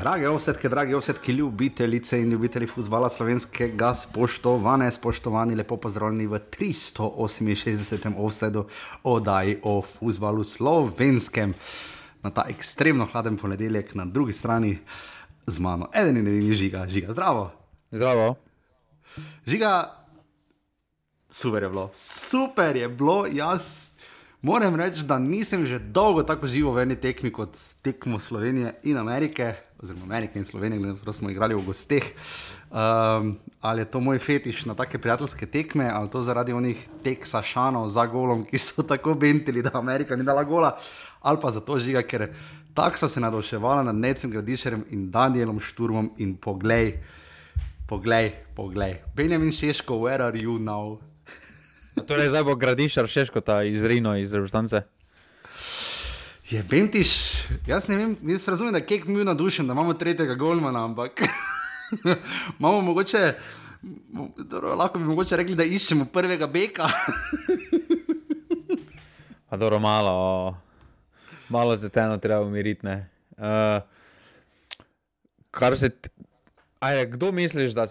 Drage ovsetke, drage ovsetke, ljubitelice in ljubitelji futbola slovenskega, spoštovane, spoštovani, lepo pozdravljeni v 368. ovsedu oddaji o futbalu slovenskem. Na ta ekstremno hladen ponedeljek, na drugi strani z mano, eden in edini žiga, žiga, zdravo. Zdravo. Žiga, super je bilo, super je bilo, jaz. Moram reči, da nisem že dolgo tako živo v eni tekmi kot tekmo Slovenije in Amerike, oziroma Amerike in Slovenije, da smo igrali v gosteh. Um, ali je to moj fetiš na take prijateljske tekme, ali to zaradi onih teksašanov za golom, ki so tako bentili, da Amerika ni dala gola, ali pa zato žiga, ker tako smo se nadoševali nad Necem Gradišerjem in Danielom Šturmom in poglej, poglej, poglej. Benjamin Šeško, where are you now? Torej, zdaj bo gradišar šeško ta izrino iz reprezentance. Je Bentiš, jaz ne vem, jaz razumem, da je mi nadušen, da imamo tretjega golmana, ampak imamo mogoče, dobro, lahko bi mogoče rekli, da iščemo prvega beka. A dobro, malo, malo se teno treba umiriti. Uh, kar se, ajde, kdo misliš, da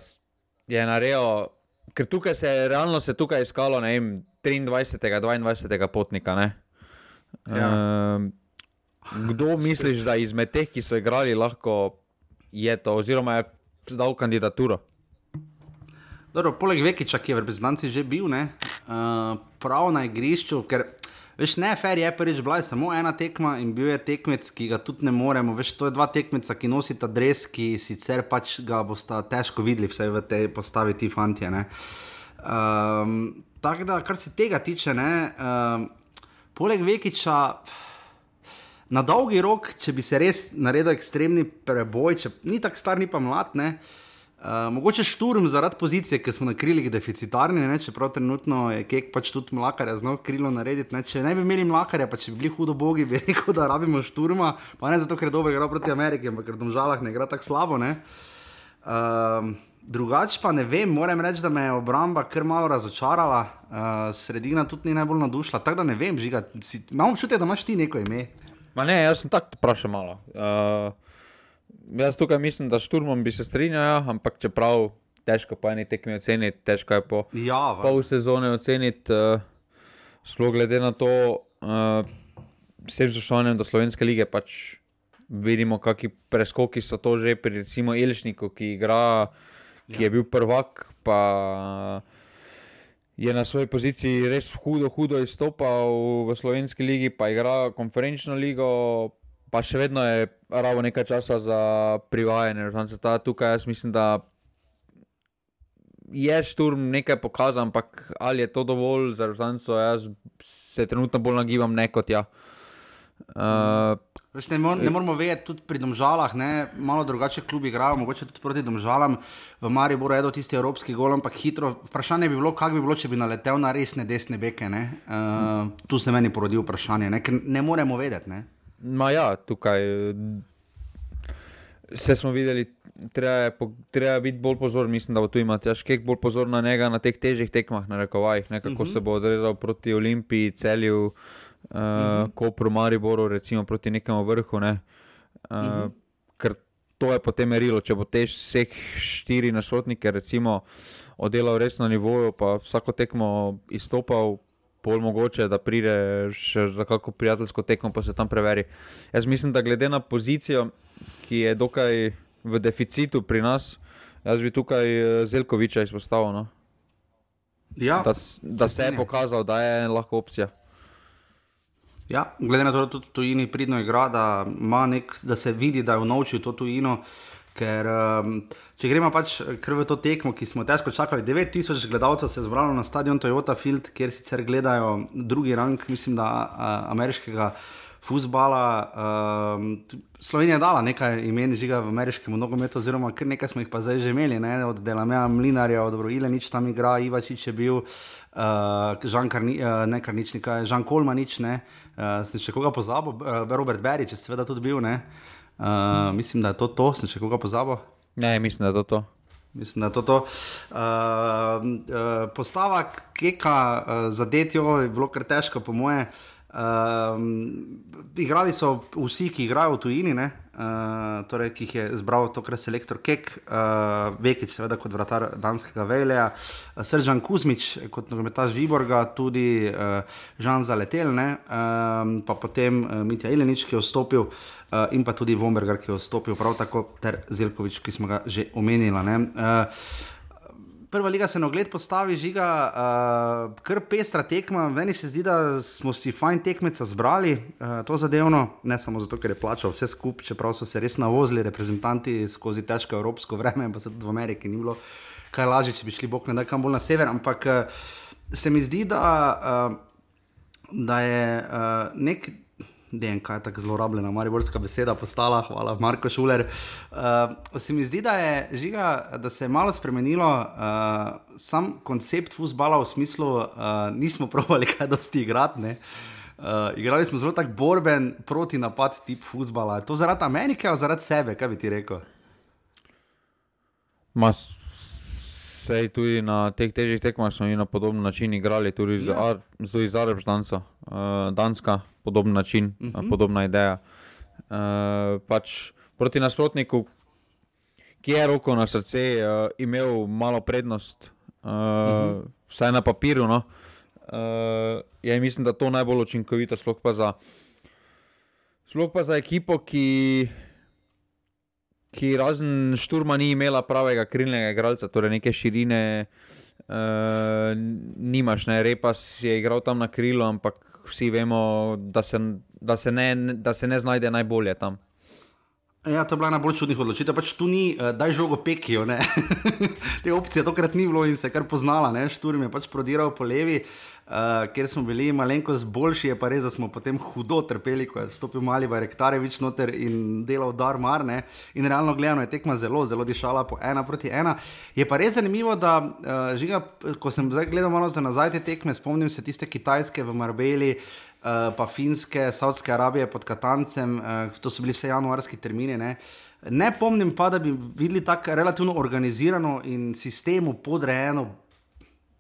je naredil, ker tukaj se je realno se tukaj iskalo, ne vem, 23. 22. potnika, ne? Ja. Uh, kdo misliš, da izmed teh, ki so igrali, lahko je to, oziroma je dal kandidaturo? Dobro, poleg Vekiča, ki je v reprezentanci že bil, ne, uh, prav na igrišču, ker veš, ne, fer je prvič bila je samo ena tekma in bil je tekmec, ki ga tudi ne moremo. Veš, to je dva tekmeca, ki nosita dres, ki sicer pač ga bosta težko videli, vse v tej postavi ti fantje. ne. Um, Tako da, kar se tega tiče, ne, um, poleg Vekiča. Na dolgi rok, če bi se res naredil ekstremni preboj, če ni tako star, ni pa mlad, ne, uh, mogoče šturm zaradi pozicije, ker smo na krilih deficitarni, ne, čeprav trenutno je kek pač tudi mlakarja znal krilo narediti. Ne, če ne bi imeli mlakarja, pa če bi bili hudo bogi, bi rekel, da rabimo šturma, pa ne zato, ker je dobro igral proti Ameriki, ampak ker v domžalah ne igra tako slabo. Ne. Um, Drugače pa ne vem, moram reči, da me je obramba kar malo razočarala, uh, sredina tudi ni najbolj nadušila. Tako da ne vem, žiga, imam občutek, da imaš ti neko ime. Ma ne, jaz sem tako vprašal malo. Uh, jaz tukaj mislim, da s šturmom bi se strinjal, ja, ampak čeprav težko po eni tekmi oceniti, težko je po Ja, va. pol sezone oceniti, uh, sploh glede na to, uh, vsem spoštovanjem do slovenske lige pač vidimo, kakšni preskoki so to že pri recimo Ilšniku, ki igra, ki je bil prvak, pa je na svoji poziciji res hudo, hudo izstopal v slovenski ligi, pa igra konferenčno ligo, pa še vedno je rabo nekaj časa za privajanje. Reprezentanca ta Tukaj jaz mislim, da je šturm nekaj pokazal, ampak ali je to dovolj za reprezentanco, jaz se trenutno bolj nagibam ne kot ja. Uh, Veš, ne, mor, ne moramo vedeti, tudi pri domžalah, ne, malo drugače klubi igrajo, mogoče tudi proti domžalam. V Mariboru je do tisti evropski gol, ampak hitro. Vprašanje bi bilo, kako bi bilo, če bi naletel na resne desne beke. Ne? Uh, tu se meni porodi vprašanje, ne, ker ne moremo vedeti. Ne? Ma ja, tukaj se smo videli, treba je, treba biti bolj pozoren. Mislim, da bo tu imati Jaškek bolj pozorn na njega na teh težjih tekmah, na rekovajih, ne, kako uh -huh. se bo odrezal proti Olimpiji, celju, uh, uh -huh. Kopru, Mariboru, recimo proti nekemu vrhu. Ne. Uh, uh -huh. Ker to je potem merilo, če bo te vseh štiri nasprotnike recimo oddelal res na nivoju, pa vsako tekmo izstopal. Pol mogoče, da pride še za kako prijateljsko tekmo, pa se tam preveri. Jaz mislim, da glede na pozicijo, ki je dokaj v deficitu pri nas, jaz bi tukaj eh, Zelkoviča izpostavil. No? Ja, Da, da se je pokazal, da je lahko opcija. Ja, glede na to, da tudi tujini pridno igra, da, nek, da se vidi, da je unovčil to tujino. Ker, um, če gremo pač v to tekmo, ki smo težko čakali, 9000 gledalcev se je zbralo na stadion Toyota Field, kjer sicer gledajo drugi rang, mislim, da uh, ameriškega futbala. Um, Slovenija je dala nekaj imen žiga v ameriškem nogometu, oziroma kar nekaj smo jih pa zdaj že imeli, ne? od Delameja Mlinarja, od Ilenič tam igra, Ivačič je bil. Uh, Žan Karni, uh, ne Karnič, nekaj, Žan Kolmanič, ne, uh, sem še koga pozabil, uh, Robert Berič je seveda tudi bil, ne, uh, mislim, da je to to, sem še koga pozabil. Ne, mislim, da je to. to. Mislim, da je to to. Uh, uh, postava Keka uh, za Detjo je bilo kar težko, po moje. Um, igrali so vsi, ki igrajo v tujini, ne? uh, torej, ki jih je zbral tokrat selektor Kek, uh, Vekič, seveda kot vratar danskega Veleja, uh, Sržan Kuzmič kot nogometaš Viborga, tudi uh, Žan Zaletel, ne, uh, pa potem uh, Mitja Ilenič, ki je vstopil. Uh, in pa tudi Vomberger, ki je vstopil, prav tako ter Zelkovič, ki smo ga že omenili. Uh, prva liga se na ogled postavi, žiga, uh, kar pestra tekma. Meni se zdi, da smo si fajn tekmeca zbrali uh, to zadevno, ne samo zato, ker je plačal vse skupaj, čeprav so se res navozili reprezentanti skozi težko evropsko vreme, pa se tudi v Ameriki ni bilo kaj lažje, če bi šli bog ne da kam bolj na sever. Ampak uh, se mi zdi, da, uh, da je uh, nek. DNK je tako zlorabljena, mariborska beseda postala, hvala, Marko Šuler. Uh, se mi zdi, da, je, žiga, da se je malo spremenilo uh, sam koncept futbola v smislu, uh, nismo provali kaj dosti igrati. Uh, igrali smo zelo tak borben proti napad tip futbola. Je to zaradi Amerike ali zaradi sebe, kaj bi ti rekel? Mas. Sej tudi na teh težjih tekmah smo na podoben način igrali, tudi ja. za reprezentanco. Uh, Danska, podoben način, uh mhm. -huh. podobna ideja. Uh, pač proti nasprotniku, ki je roko na srce, uh, imel malo prednost, uh, uh -huh. vsaj na papirju. No? Uh, ja, mislim, da je to najbolj učinkovito, sploh pa za, sploh pa za ekipo, ki ki razen šturma ni imela pravega krilnega igralca, torej neke širine. Uh, nimaš, ne, repas je igral tam na krilu, ampak vsi vemo, da se, da se, ne, da se ne znajde najbolje tam. Ja, to je bila najbolj čudna odločitev. Pač tu ni, uh, da je žogo pekijo. Te opcije tokrat ni bilo in se kar poznala. Šturm je pač prodiral po levi. Uh, uh, ker smo bili malenkost boljši, je pa res, da smo potem hudo trpeli, ko je stopil mali Bajrektarevič noter in delal dar marne. In realno gledano je tekma zelo, zelo dišala po ena proti ena. Je pa res zanimivo, da uh, žiga, ko sem zdaj gledal malo za nazaj te tekme, spomnim se tiste kitajske v Marbeli. Uh, pa finske, Saudske Arabije pod Katancem, uh, to so bili vse januarski termini. Ne, ne pomnim pa, da bi videli tako relativno organizirano in sistemu podrejeno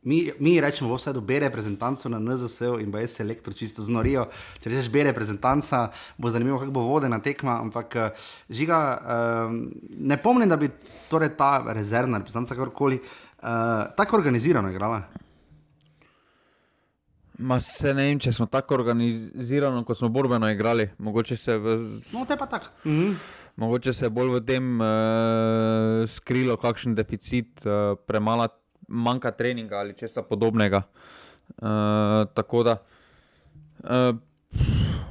Mi, mi rečemo, vse do B reprezentanco na NZS in BS selektor čisto znorijo. Če rečeš B reprezentanca, bo zanimivo, kako bo vodena tekma. Ampak eh, žiga, um, ne pomnim, da bi torej ta rezervna reprezentanca karkoli uh, tako organizirano igrala. Ma se ne vem, če smo tako organizirani, kot smo borbeno igrali. Mogoče se, v... no, te tak. mhm. Mogoče se je bolj v tem uh, skrilo, kakšen deficit, uh, premala manjka treninga ali česa podobnega. Uh, tako da uh,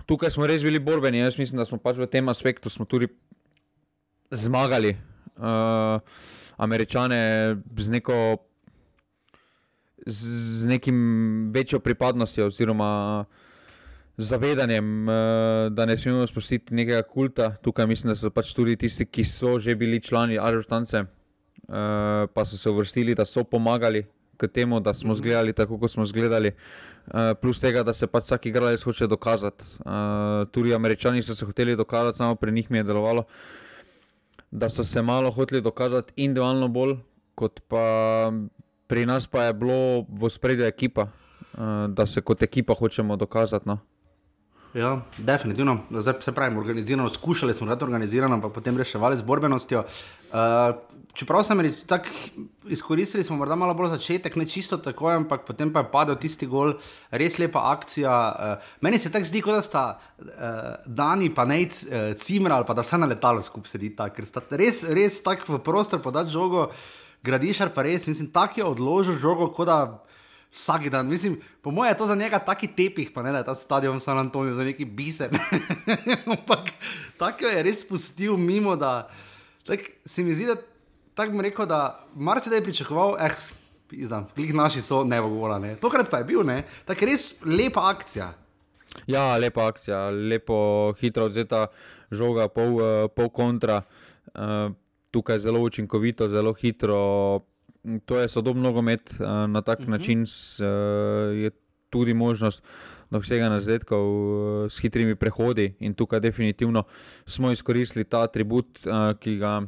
tukaj smo res bili borbeni. Jaz mislim, da smo pač v tem aspektu tudi zmagali uh, Američane z neko. Z nekim večjo pripadnostjo, oziroma zavedanjem, da ne smemo spustiti nekega kulta. Tukaj mislim, da so pač tudi tisti, ki so že bili člani Aržustance, uh, pa so se uvrstili, da so pomagali k temu, da smo zgledali tako, kot smo zgledali. Uh, plus tega, da se pač vsak igralec hoče dokazati. Uh, tudi američani so se hoteli dokazati, samo pri njih mi je delovalo, da so se malo hoteli dokazati individualno bolj, kot pa pri nas pa je bilo v spredju ekipa, uh, da se kot ekipa hočemo dokazati. No. Ja, definitivno. Zdaj se pravi, organizirano, skušali smo biti organizirani, ampak potem reševali z borbenostjo. Uh, čeprav sem rekel, tako izkoristili smo morda malo bolj začetek, ne čisto tako, ampak potem pa je padel tisti gol, res lepa akcija. Uh, meni se tako zdi, kot da sta uh, Dani pa nec uh, cimra ali pa da vse na letalo skupaj sedi tako, ker sta res, res tako v prostor podati žogo, gradišar pa res, mislim, tako je odložil žogo, kot da vsak dan. Mislim, po mojem je to za njega taki tepih, pa ne da je ta stadion San Antonijo za neki biser. Ampak tako je res spustil mimo, da tak, se mi zdi, da tako bi rekel, da marsikaj je pričakoval. Eh, Izdam, klik naši so ne bo. Tokrat pa je bil, tako res lepa akcija. Ja, lepa akcija, lepo, hitro odzeta žoga, pol, uh, pol kontra. Uh, tukaj zelo učinkovito, zelo hitro to je sodobno nogomet, uh, na tak uh mhm. -huh. način s, uh, je tudi možnost dosega nazdjetkov uh, s hitrimi prehodi. In tukaj definitivno smo izkoristili ta atribut, uh, ki, ga,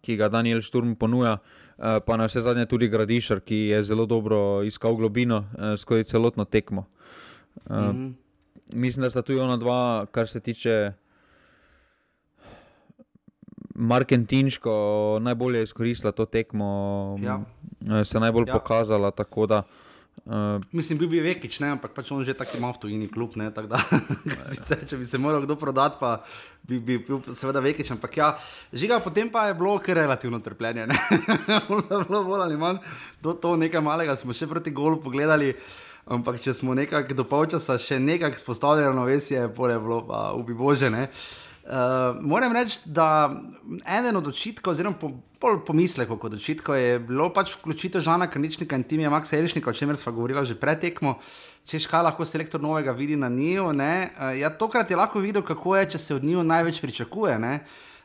ki ga Daniel Šturm ponuja. Uh, pa na vse zadnje tudi Gradišar, ki je zelo dobro iskal globino uh, skozi celotno tekmo. Uh, uh -huh. Mislim, da sta tu ona dva, kar se tiče Markentinško najbolje izkoristila to tekmo, Ja. eh, se najbolj Ja. ja. pokazala. Da, uh, Mislim, bil bi vekič, ne, ampak pač on že tako ima v tujini klub. Ne, da, sicer, če bi se moral kdo prodati, pa bi, bi bil seveda vekič. Ampak ja, žiga, potem pa je bilo kar relativno trpljenje. Bilo bolj ali manj do to nekaj malega, smo še proti golu pogledali. Ampak če smo nekako do polčasa še nekako spostavili ravnovesje, je bilo pa ubi bože. Ne. Uh, moram reči, da eden od očitkov, oziroma po, bolj pomislekov kot očitkov, je bilo pač vključitev Žana Krničnika in Timija Maksa Elišnika, o čemer smo govorili že pred tekmo. Češ kaj lahko selektor novega vidi na njiju. Uh, ja, tokrat je lahko videl, kako je, če se od njiju največ pričakuje. Ne?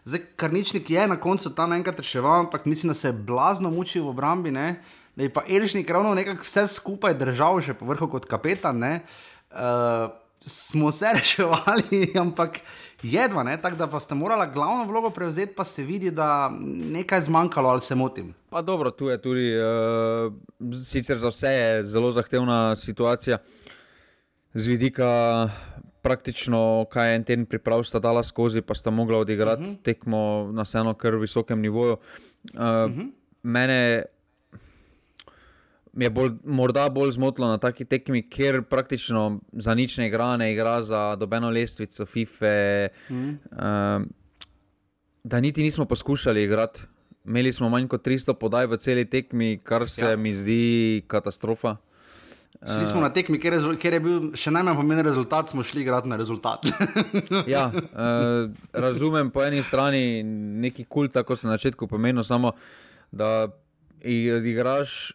Zdaj, Krničnik je na koncu tam enkrat reševal, ampak mislim, da se je blazno mučil v obrambi. Ne? Da je pa Elišnik ravno nekako vse skupaj držal, še po vrhu kot kapetan. ne. Uh, smo se reševali, ampak jedva, ne? tako da pa ste morali glavno vlogo prevzeti, pa se vidi, da nekaj zmanjkalo ali se motim. Pa dobro, tu je tudi, uh, sicer za vse je zelo zahtevna situacija, z vidika praktično, kaj je en teden priprav, sta dala skozi, pa sta mogla odigrati uh -huh. tekmo na vseeno kar visokem nivoju. Uh, uh -huh. Mene je bolj, morda bolj zmotilo na taki tekmi, ker praktično za nič ne igra, ne igra za dobeno lestvico FIFA. Mm. Uh, da niti nismo poskušali igrati. Imeli smo manj kot 300 podaj v celi tekmi, kar se ja. mi zdi katastrofa. Šli smo na tekmi, ker je, ker je bil še najmanj pomemben rezultat, smo šli igrati na rezultat. ja, uh, razumem po eni strani neki kult, tako se na začetku pomenil, samo da igraš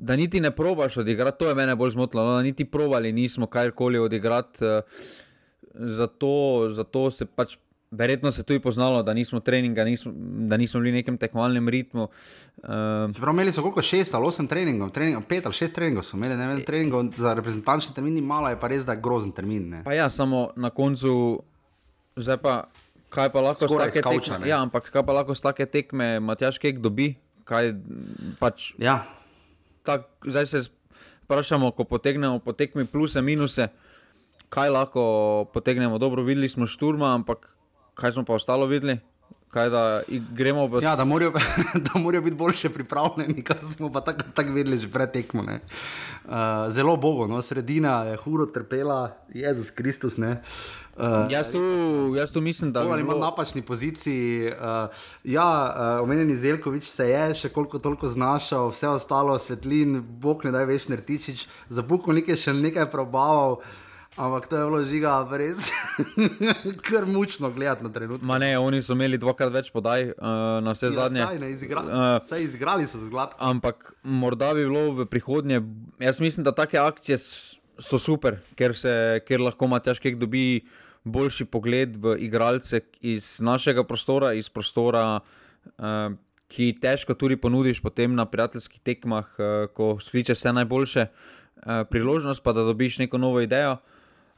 da niti ne probaš odigrati, to je mene bolj zmotilo, no, da niti probali nismo karkoli odigrati. Uh, zato, zato se pač. Verjetno se je tudi poznalo, da nismo treninga, nismo, da nismo bili v nekem tekmovalnem ritmu. Uh, Čeprav imeli so koliko šest ali osem treningov, treningov pet ali šest treningov so imeli, ne vem, treningov za reprezentančni termin malo, je pa res, da je grozen termin. Ne. Pa ja, samo na koncu, zdaj pa kaj pa lahko Skoraj stake skauča, tekme. ne. Ja, ampak kaj pa lahko stake tekme, Matjaš Kek dobi, kaj pač Ja, tak, zdaj se vprašamo, ko potegnemo po tekmi pluse, minuse, kaj lahko potegnemo. Dobro, videli smo šturma, ampak kaj smo pa ostalo videli? Kaj da v ja da, morajo, da morajo biti boljše pripravljeni, kar smo pa tako tak vedeli že pred tekmo. ne. Uh, zelo bogo, no, sredina je huro trpela, Jezus Kristus. ne. Uh, Jaz tu, jaz tu mislim, da manj bilo, napačni poziciji. Uh, ja, uh, omenjeni Zelkovič se je še koliko toliko znašel, vse ostalo, svetlin, bog ne da veš, nertičič, za bukovnik je še nekaj probaval, ampak to je bilo žiga, res kar mučno gledati na trenutek. ma ne, oni so imeli dvakrat več podaj uh, na vse Ja, zadnje. saj ne izigrali, Eh, saj izigrali so zgladko. Ampak morda bi bilo v prihodnje, jaz mislim, da take akcije so super, ker, se, ker lahko Matjaš Kek dobi boljši pogled v igralce iz našega prostora, iz prostora, uh, ki težko tudi ponudiš potem na prijateljskih tekmah, uh, ko skliče vse najboljše, uh, priložnost pa da dobiš neko novo idejo.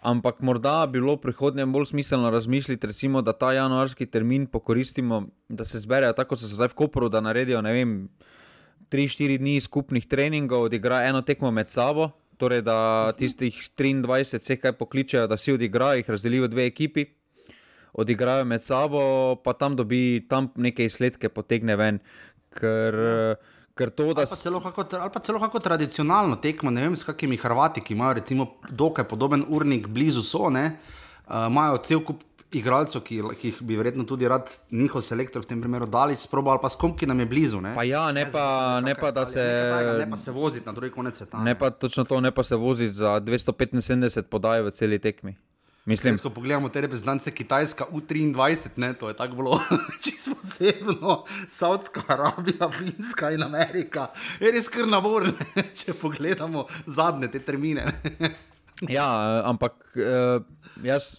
Ampak morda bi bilo v prihodnje bolj smiselno razmisliti, recimo, da ta januarski termin pokoristimo, da se zberejo tako, kot so se zdaj v Koperu, da naredijo ne vem, 3-4 dni skupnih treningov, odigra eno tekmo med sabo, torej da tistih 23 se kaj pokličejo, da si odigrajo, jih razdelijo v dve ekipi, odigrajo med sabo, pa tam dobi tam neke izsledke, potegne ven. Ker, ker to, da Ali pa, celo kako, ali pa celo kako tradicionalno tekmo, ne vem, s kakimi Hrvati, ki imajo recimo dokaj podoben urnik blizu so, ne, uh, imajo cel kup igralcev, ki, ki jih bi verjetno tudi rad njihov selektor, v tem primeru Dalič, sprobal, ali pa s kom, ki nam je blizu. Ne, Pa ja, ne pa, ne pa da se. takega, Ne pa se voziti na drugi konec sveta. Ne pa točno to, ne pa se vozi za 275 podaj v celi tekmi. Mislim, ko pogledamo te reprezentance Kitajska U23, ne, to je tako bilo čisto posebno, Saudska Arabija, Finska in Amerika, je res kar naborne, če pogledamo zadnje te termine. ja, eh, ampak eh, jaz.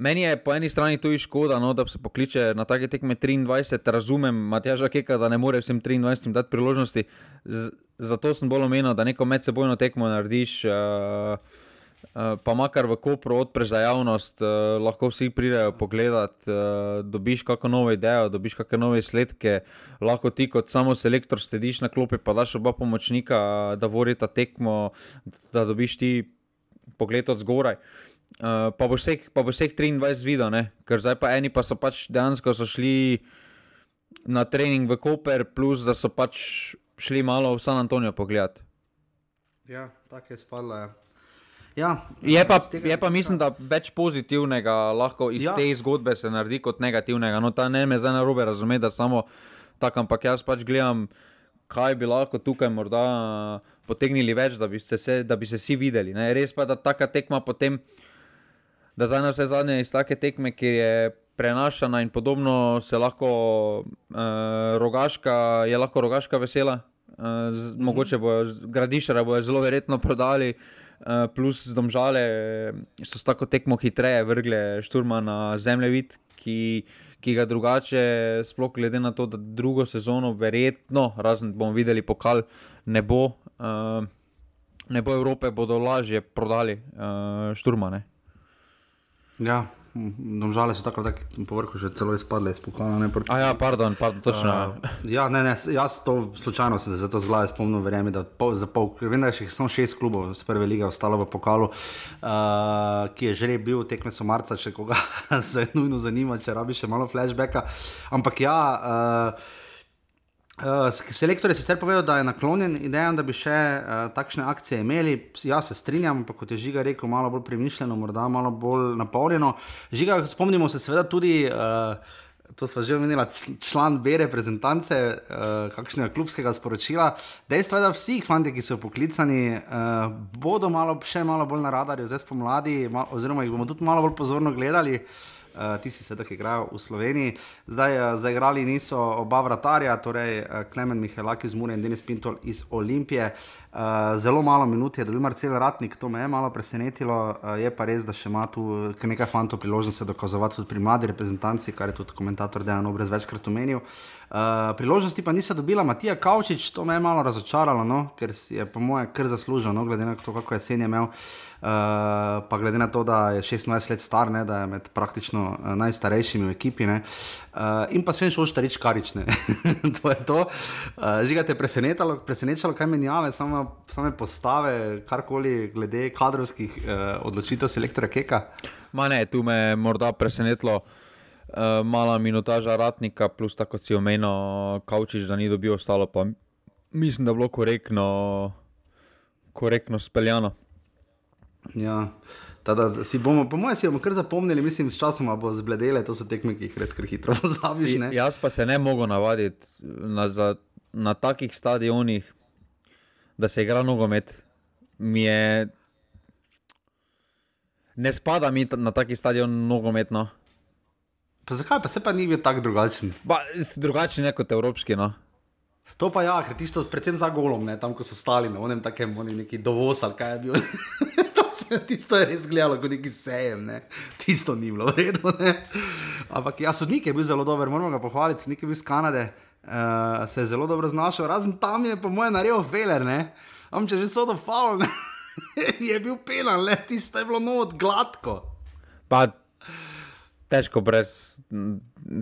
Meni je po eni strani tudi škoda, no, da se pokliče na take tekme 23. Razumem, Matjaža Keka, da ne more vsem 23 dati priložnosti. Z, zato sem bolj omenil, da neko medsebojno tekmo narediš, uh, uh, pa makar v Kopru odpreš za javnost, uh, lahko vsi pridejo pogledat, uh, dobiš kakšno novo idejo, dobiš kakšne nove izsledke, lahko ti kot samo selektor sediš na klopi, pa daš oba pomočnika, da vodita tekmo, da dobiš ti pogled od zgoraj. Uh, pa bo vseh, pa bo vseh 23 videl, ne? ker zdaj pa eni pa so pač dejansko so šli na trening v Koper, plus da so pač šli malo v San Antonijo pogledat. Ja, tako je spadlo. Ja. Ja, Je pa, iz tega je pa mislim, da več pozitivnega lahko iz Ja. te zgodbe se naredi kot negativnega. No, ta ne me zdaj na robe razume, da samo tako, ampak jaz pač gledam, kaj bi lahko tukaj morda eh, potegnili več, da bi se, se, da bi se vsi videli. Ne. Res pa da taka tekma potem, da zdaj na vse zadnje iz take tekme, ki je prenašana in podobno, se lahko uh, rogaška, je lahko rogaška vesela. Uh, z, Mhm. mogoče bojo z- gradišara bojo zelo verjetno prodali, uh, plus domžale eh, so s tako tekmo hitreje vrgle šturma na zemljevid, ki, ki ga drugače, sploh glede na to, da drugo sezono verjetno, razen bomo videli pokal, ne bo. Uh, Ne bo Evrope, bodo lažje prodali uh, šturmane. Ja, domžale so tako tako po vrhu že celo izpadle iz pokala. ne, proti- A ja, pardon, pardon točno. Uh, ja, ne, ne, jaz to slučajno se za to z glave spomnil, verjamem, da pol, za pol, ker vem, da je še samo šest klubov z prve lige ostalo v pokalu, uh, ki je že bil tekme so marca, če koga se nujno zanima, če rabi še malo flashbacka. Ampak ja. Uh, Uh, selektor je sicer povedal, da je naklonjen idejam, da bi še uh, takšne akcije imeli. Jaz se strinjam, ampak kot je Žiga rekel, malo bolj premišljeno, morda malo bolj napolnjeno. Žiga, spomnimo se seveda tudi. Uh, To smo že omenili, član B reprezentance, uh, kakšnega klubskega sporočila. Dejstvo je, da vsi fanti, ki so poklicani, uh, bodo malo, še malo bolj na radarju, zdaj spomladi, ma, oziroma jih bomo tudi malo bolj pozorno gledali. Uh, tisti, seveda, ki igrajo v Sloveniji. Zdaj, uh, zaigrali niso oba vratarja, torej uh, Klemen Mihelak iz Mure in Denis Pintol iz Olimpije. Uh, zelo malo minut je dobil Marcel Ratnik, to me je malo presenetilo. Uh, je pa res, da še ima tu nekaj fantov priložnost se dokazovati tudi pri mladi reprezentanci, kar je tudi komentator Dejan Obrez večkrat omenil. Uh, priložnosti pa nista dobila Matija Kavčič, to me je malo razočaralo, no? ker je po moje kar zaslužil, no? glede na to, kako je sen imel. Uh, pa glede na to, da je 26 let star, ne, da je med praktično uh, najstarejšimi v ekipi. Ne, uh, in pa Sven Šoštarič Karič. to je to. Uh, Žiga te je presenetilo, presenečalo, kaj menjave, same, same postave, karkoli glede kadrovskih uh, odločitev selektora Keka. Ma ne, tu me je morda presenetilo uh, mala minutaža ratnika, plus tako si omenil, Kavčič, da ni dobil ostalo, pa mislim, da je bilo korektno, korektno speljano. Ja. Tada, si bomo, po mojem, si bomo kar zapomnili, mislim, s časom bo zbledele, to so tekme, ki jih res kar hitro pozabiš. ne. Jaz pa se ne mogu navaditi na, za, na takih stadionih, da se igra nogomet. Mi je. Ne spada mi na taki stadion nogometno. Pa zakaj pa se pa ni bil tako drugačen? Ba, drugačen je kot evropski. No. To pa ja, ker tisto, predvsem za golom, ne, tam ko so stali na onem takem, oni neki dovoz ali kaj je bil. Tam se- tisto je res gledalo kot neki sejem, ne. tisto ni bilo v redu. Ne. Ampak ja, sodnik je bil zelo dober, moramo ga pohvaliti, sodnik je bil iz Kanade, uh, se je zelo dobro znašel, razen tam je, po mojem, naredil feler, ne. Am če že so do faul, je bil penal, ne, tisto je bilo not gladko. Pa težko brez.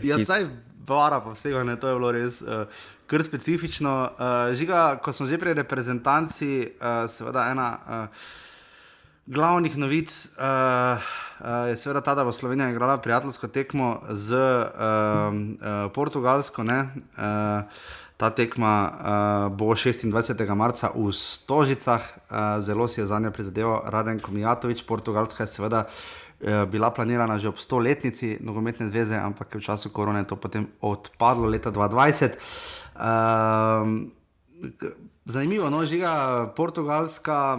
Ja, hit- saj vara pa vsega, ne, to je bilo res uh, kar specifično. Uh, žiga, ko smo že pri reprezentanci, uh, seveda ena uh, glavnih novic uh, uh, je seveda ta, da bo Slovenija igrala prijateljsko tekmo z uh, uh, Portugalsko. Ne, uh, Ta tekma uh, bo 26. marca v Stožicah, uh, zelo si je za njo prizadeval Raden Komijatovič. Portugalska je seveda uh, bila planirana že ob 100-letnici nogometne zveze, ampak je v času korone to potem odpadlo leta 2020. Uh, zanimivo, no, žiga Portugalska.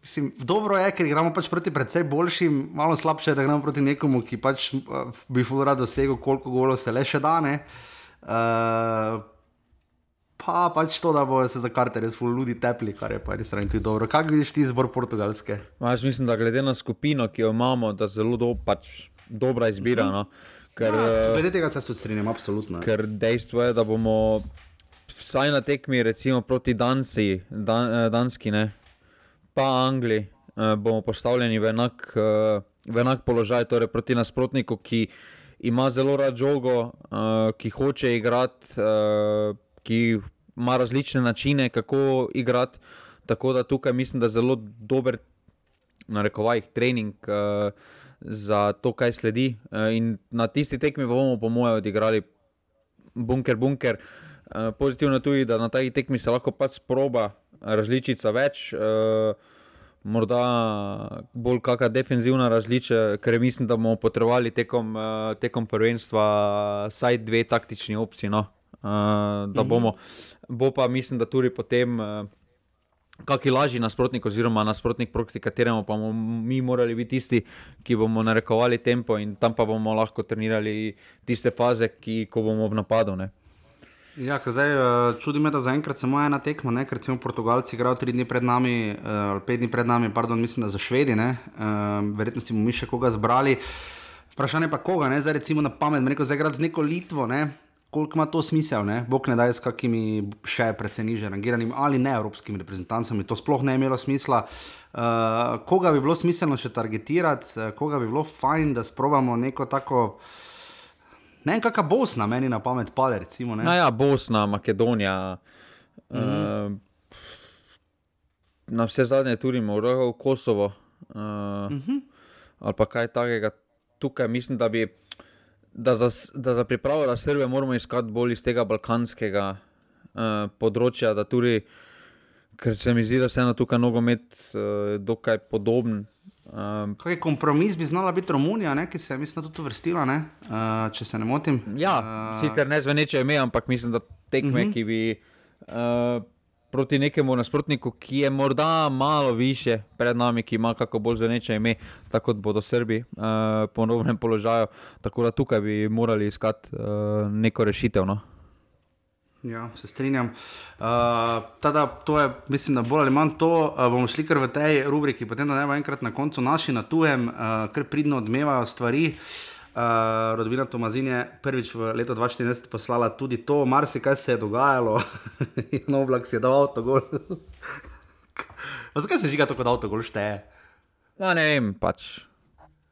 Mislim, dobro je, ker igramo pač proti precej boljšim, malo slabše je, da gremo proti nekomu, ki pač uh, bi ful rad dosegel, koliko golov se le še dane. Uh, pa pač to, da bojo se za karte res ful ljudi tepli, kar je pa res ravno tudi dobro. Kaj vidiš ti izbor portugalske? Ma, Jaz mislim, da glede na skupino, ki jo imamo, da zelo do, pač, dobra izbira. No? Ker, Ja, eh, glede tega se tudi strinjam, absolutno. ker dejstvo je, da bomo vsaj na tekmi, recimo proti Danci, Dan, eh, Danski, ne, pa Angliji, eh, bomo postavljeni v enak, v enak položaj, torej proti nasprotniku, ki ima zelo rad žogo, ki hoče igrati, ki ima različne načine, kako igrati. Tako da tukaj mislim, da je zelo dober na rekovajih, trening uh, za to, kaj sledi. Uh, in na tisti tekmi bomo, po mojem, odigrali bunker, bunker. Uh, pozitivno tudi, da na tej tekmi se lahko pač proba različica več. Uh, Morda bolj kakšna defenzivna razlika, ker mislim, da bomo potrebovali tekom, tekom prvenstva vsaj dve taktični opciji. No? Uh, da mhm. bomo, bo pa mislim, da tudi potem. Uh, kakšen lažji nasprotnik, oziroma nasprotnik, proti kateremu pa bomo mi morali biti tisti, ki bomo narekovali tempo in tam pa bomo lahko trenirali tiste faze, ki ko bomo v napadu. Ne. Ja, zdaj, eh, čudi me, da zaenkrat samo ena tekma, ne? ker recimo Portugalci igrajo tri dni pred nami, ali pet dni pred nami, pardon, mislim, da za Švedi, ne? Verjetno si bomo mi še koga zbrali. Vprašanje pa koga, ne? zdaj recimo na pamet, rekel, zdaj igrati z neko Litvo, ne? Koliko ima to smisel, ne? bog ne da s kakimi še precej niže rangiranimi ali ne evropskimi reprezentancami, to sploh ne imelo smisla. Uh, koga bi bilo smiselno še targetirati, uh, koga bi bilo fajn, da sprobamo neko tako. Ne vem, kakšna Bosna meni na pamet pade. Recimo, no ja, Bosna, Makedonija. Mm -hmm. uh, na vse zadnje tudi Moroko, Kosovo. Uh, mm -hmm. Ali pa kaj takega tukaj, mislim, da bi da za, da za pripravo na Srbijo moramo iskati bolj iz tega balkanskega uh, področja, da tudi, ker se mi zdi, da se eno tukaj nogomet uh, dokaj podoben. Um, Kaj kompromis bi znala biti Romunija, ne, ki se je, mislim, tudi vrstila, ne, uh, če se ne motim? Ja, uh, sicer ne zveneče ime, ampak mislim, da tekme, uh mhm. -huh. ki bi. Uh, proti nekemu nasprotniku, ki je morda malo više pred nami, ki ima kako bolj zveneče ime, tako kot bodo Srbi uh, po novem položaju. Tako da tukaj bi morali iskati uh, neko rešitev. No? Ja, se strinjam. Uh, tada, to je, mislim, da bolj ali manj to. Uh, bomo šli kar v tej rubriki, potem da ne bo enkrat na koncu naši na tujem, uh, ker pridno odmevajo stvari. Uh, Uh, Rodbina Tomazin je prvič v letu 2014 poslala tudi to, marsikaj se je dogajalo, in oblak si je dal avto gol. Zakaj se žiga tako, da avto gol šteje? No, ne vem, pač.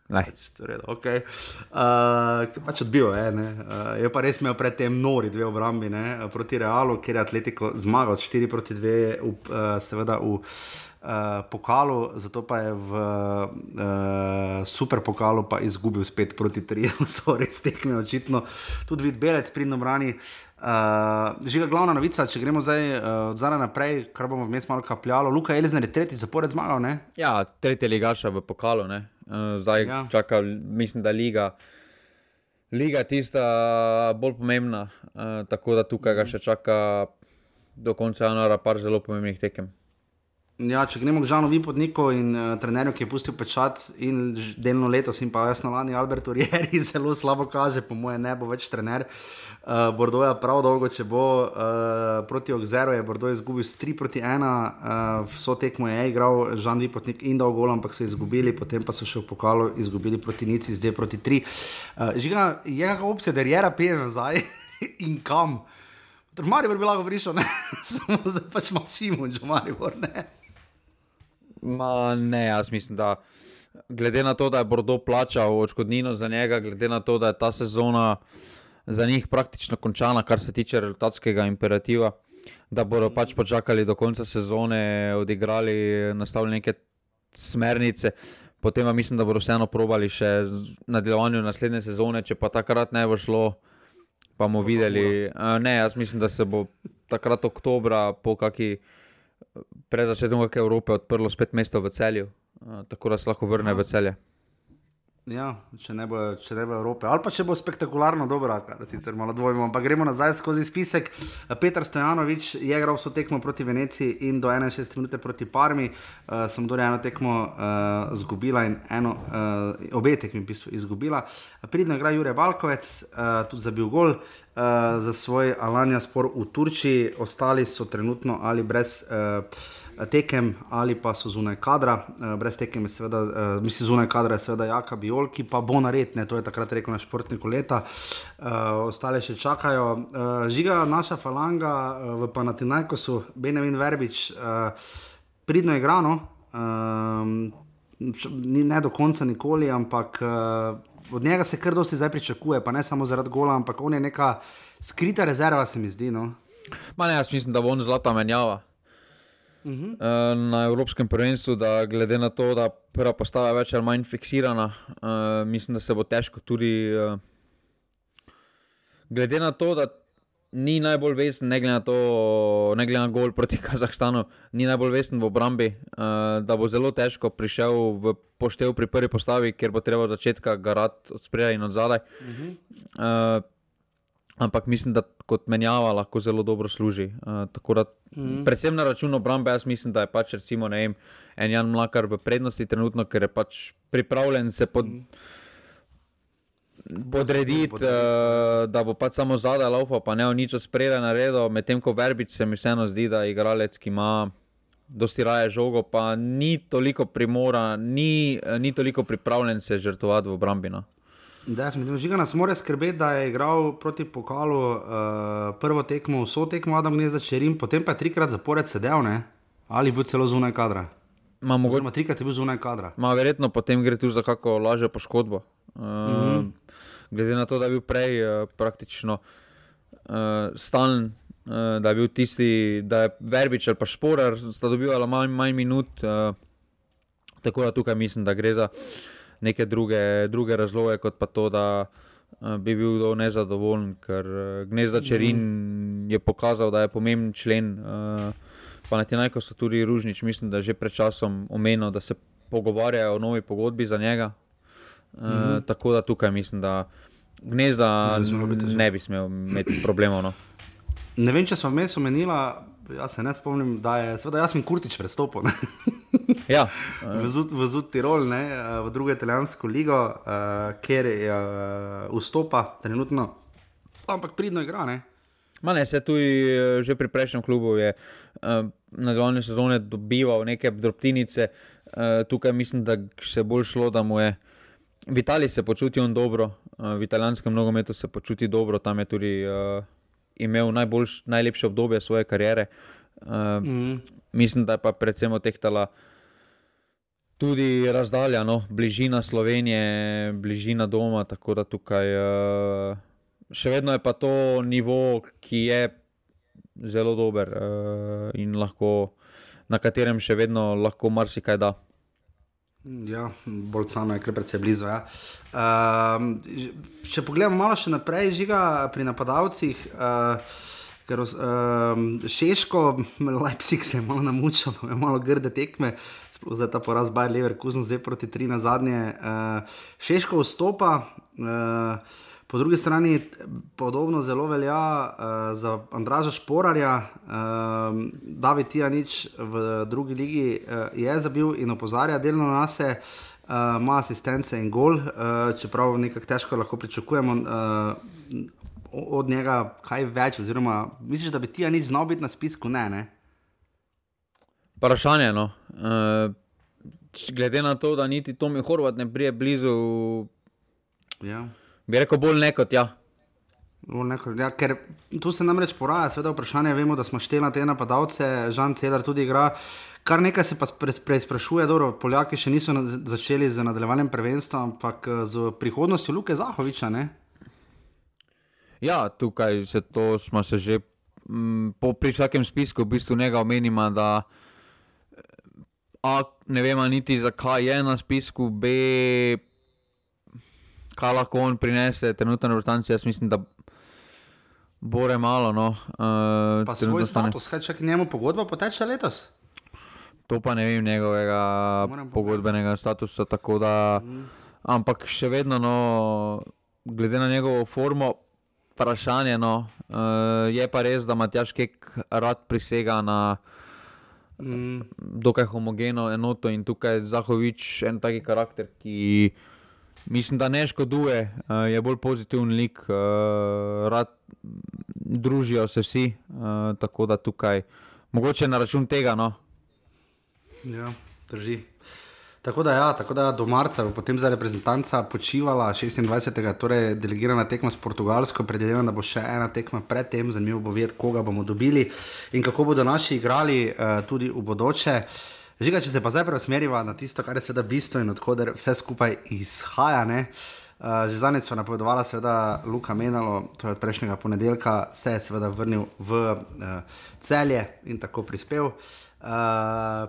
Pač, okay. uh, pač odbil je. Uh, je pa res imel predtem nori dve obrambi ne, proti Realu, kjer je Atletiko zmagal s 4 proti 2, uh, seveda v uh, pokalu, zato pa je v uh, super pokalu pa izgubil spet proti Triju, so res tekme očitno. Tudi vid belec pridno brani. Uh, žiga glavna novica, če gremo zdaj uh, od zdaj naprej, kar bomo vmes malo kapljalo. Luka Elizner je tretji zapored zmagal. Ne? Ja, tretji ligaša v pokalu. Uh, zdaj ja. čaka, mislim, da liga. Liga je tista bolj pomembna, uh, tako da tukaj ga mhm. še čaka do konca januara par zelo pomembnih tekem. Ja, če gremo k Žanu Vipotniku in uh, trenerju, ki je pustil pečat in delno letos, in pa jasno lani Albert Urieri, zelo slabo kaže, po mojem, ne bo več trener. Uh, Bordo je prav dolgo, če bo uh, proti Ogzeru, je Bordo izgubil 3 proti 1, uh, vso tekmo je igral Žan Vipotnik in dal gol, ampak so izgubili, potem pa so še v pokalu izgubili proti Nici, zdaj proti 3. Uh, žiga, je kakšna opcija, da je Jera pije nazaj in kam? Maribor bi lahko prišel, samo zdaj pač mašimo, že Maribor ne. Ma, ne, jaz mislim, da glede na to, da je Bordo plačal odškodnino za njega, glede na to, da je ta sezona za njih praktično končana, kar se tiče rezultatskega imperativa, da bodo pač počakali do konca sezone, odigrali, nastavili neke smernice. Potem pa mislim, da bodo vseeno probali še nadaljevanje naslednje sezone, če pa takrat ne bo šlo, pa bomo videli. Ne, jaz mislim, da se bo takrat oktobra po kakšni pred začetkom Evrope odprlo spet mesto v celju, tako da se lahko vrne v celje. Ja, če ne, bo, če ne bo Evrope, ali pa če bo spektakularno dobro, kar sicer malo dvojimo. Ampak gremo nazaj skozi spisek. Petr Stojanovič je igral vso tekmo proti Veneciji in do 61 minut proti Parmi. Uh, sem torej eno tekmo uh, izgubila in eno, uh, obe tekmi v bistvu izgubila. Pridno igra Jurek Balkovec, uh, tudi za bil gol. Uh, za svoj Alanja spor v Turčiji, ostali so trenutno ali brez uh, tekem ali pa so zunaj kadra, uh, brez tekem je seveda, uh, mislim, zunaj kadra je seveda Jaka Biol, ki pa bo naredne, to je takrat rekel na športniku leta, uh, ostale še čakajo. Žiga naša falanga v Panatinajkosu, Benjamin Verbič, pridno je grano, uh, ne do konca nikoli, ampak uh, od njega se kar dosti zdaj pričakuje, pa ne samo zaradi gola, ampak on je neka skrita rezerva, se mi zdi. No? Ma ne, jaz mislim, da bo on zlata menjava. Uh -huh. na Evropskem prvenstvu, da glede na to, da prva postava je več ali manj fiksirana, uh, mislim, da se bo težko tudi. Uh, glede na to, da ni najbolj vesen, ne glede na to, ne glede na gol proti Kazahstanu, ni najbolj vesen v obrambi, uh, da bo zelo težko prišel v poštev pri prvi postavi, ker bo treba od začetka garati od spredaj in od zadaj. Uh -huh. uh, ampak mislim, da kot menjava lahko zelo dobro služi. Uh, da, mm. Predvsem na račun obrambe, jaz mislim, da je pač recimo, vem, en Jan Mlakar v prednosti trenutno, ker je pač pripravljen se pod. Mm. Podrediti, uh, da bo pač samo zadaj laufa, pa ne o nič spredaj naredil, medtem ko verbič se mi vseeno zdi, da je igralec, ki ima dosti raje žogo, pa ni toliko primora, ni, ni toliko pripravljen se žrtvovati v obrambi. No. Definitivno. Žiga nas mora skrbeti, da je igral proti pokalu uh, prvo tekmo, vso tekmo, da ne začne, potem pa je trikrat zapored sedel, ne? ali bo celo zunaj kadra. Ma, mogoče, Oziroma, trikrat je bil zunaj kadra. Ma, verjetno potem gre tu za kako lažjo poškodbo. Uh, mm -hmm. Glede na to, da je bil prej uh, praktično uh, stalen, uh, da je bil tisti, da je verbič ali pa šporar, sta dobivali manj, manj minut. Uh, tako da tukaj mislim, da gre za neke druge, druge razloge, kot pa to, da uh, bi bil kdo nezadovoljen, ker uh, gnezda Čerin mm. je pokazal, da je pomemben člen. Uh, pa na tem, ko so tudi Ružnič, mislim, da je že pred časom omenil, da se pogovarjajo o novi pogodbi za njega. Uh, mm. Tako da tukaj mislim, da gnezda ne bi smel imeti problemov. No. Ne vem, če smo vmes omenili, jaz se ne spomnim, da je seveda Jasmin Kurtič prestopil. Ja. v Zud Tirol, ne, v drugo italijansko ligo, uh, kjer je uh, vstopa trenutno, ampak pridno igra. Ne. Ne, se tudi eh, že pri prejšnjem klubu je uh, na zadnje sezone dobival neke drobtinice, uh, tukaj mislim, da še bolj šlo, da mu je. V Italiji se počuti on dobro, uh, v italijanskem nogometu se počuti dobro, tam je tudi uh, imel najboljš, najlepše obdobje svoje kariere. Uh, mm. Mislim, da je pa predvsem otehtala tudi razdalja, no? bližina Slovenije, bližina doma. Tako da tukaj uh, še vedno je pa to nivo, ki je zelo dober uh, in lahko, na katerem še vedno lahko marsikaj da. Ja, bolj samo je, ker precej blizu. Ja. Uh, če pogledamo malo še naprej, žiga pri napadalcih. Uh, Ker uh, Šeško, Leipzig se je malo namučil, je malo grde tekme, sploh zdaj ta poraz Bajer Leverkusen, zdaj proti tri na zadnje. Uh, Šeško vstopa, uh, po drugi strani podobno zelo velja uh, za Andraža Šporarja, uh, David Tijanič v drugi ligi uh, je zabil in opozarja delno na se. Uh, ima asistence in gol, uh, čeprav nekako težko lahko pričakujemo. Uh, od njega kaj več, oziroma misliš, da bi ti nič znal biti na spisku? Ne, ne. Vprašanje. No. Uh, glede na to, da niti Tomi Horvat ne prije blizu, ja. bi rekel bolj nekot. Ja. Ja, ker tu se namreč poraja, seveda, vprašanje. Vemo, da smo šteli na te napadalce, Žan Cedar tudi igra. Kar nekaj se pa preizprašuje, da Poljaki še niso začeli z nadaljevanjem prvenstva, ampak z prihodnostjo Luke Zahoviča. Ne? Ja, tukaj se to smo se že m, mm, po, pri vsakem spisku v bistvu njega omenimo, da a, ne vemo niti zakaj je na spisku, b, kaj lahko on prinese, trenutno na vrtanci, jaz mislim, da bore malo. No, uh, pa svoj status, kaj čak njemu pogodba poteče letos? To pa ne vem njegovega pogodbenega statusa, tako da, mm. ampak še vedno, no, glede na njegovo formo, vprašanje. No. Uh, je pa res, da Matjaš Kek rad prisega na mm. dokaj homogeno enoto in tukaj je Zahovič en taki karakter, ki mislim, da ne škoduje, uh, je bolj pozitiven lik, uh, rad družijo se vsi, uh, tako da tukaj mogoče na račun tega. No. Ja, drži. Tako da, ja, tako da do marca bo potem za reprezentanca počivala 26. torej delegirana tekma s Portugalsko, predvidevam, da bo še ena tekma predtem, zanimivo bo vedeti, koga bomo dobili in kako bodo naši igrali uh, tudi v bodoče. Žiga, če se pa zdaj preusmeriva na tisto, kar je seveda bistvo in odkuder vse skupaj izhaja. Ne? Že zadnjič smo napovedovali, seveda, Luka Menalo, to je od prejšnjega ponedeljka, se je seveda vrnil v uh, celje in tako prispel. Uh,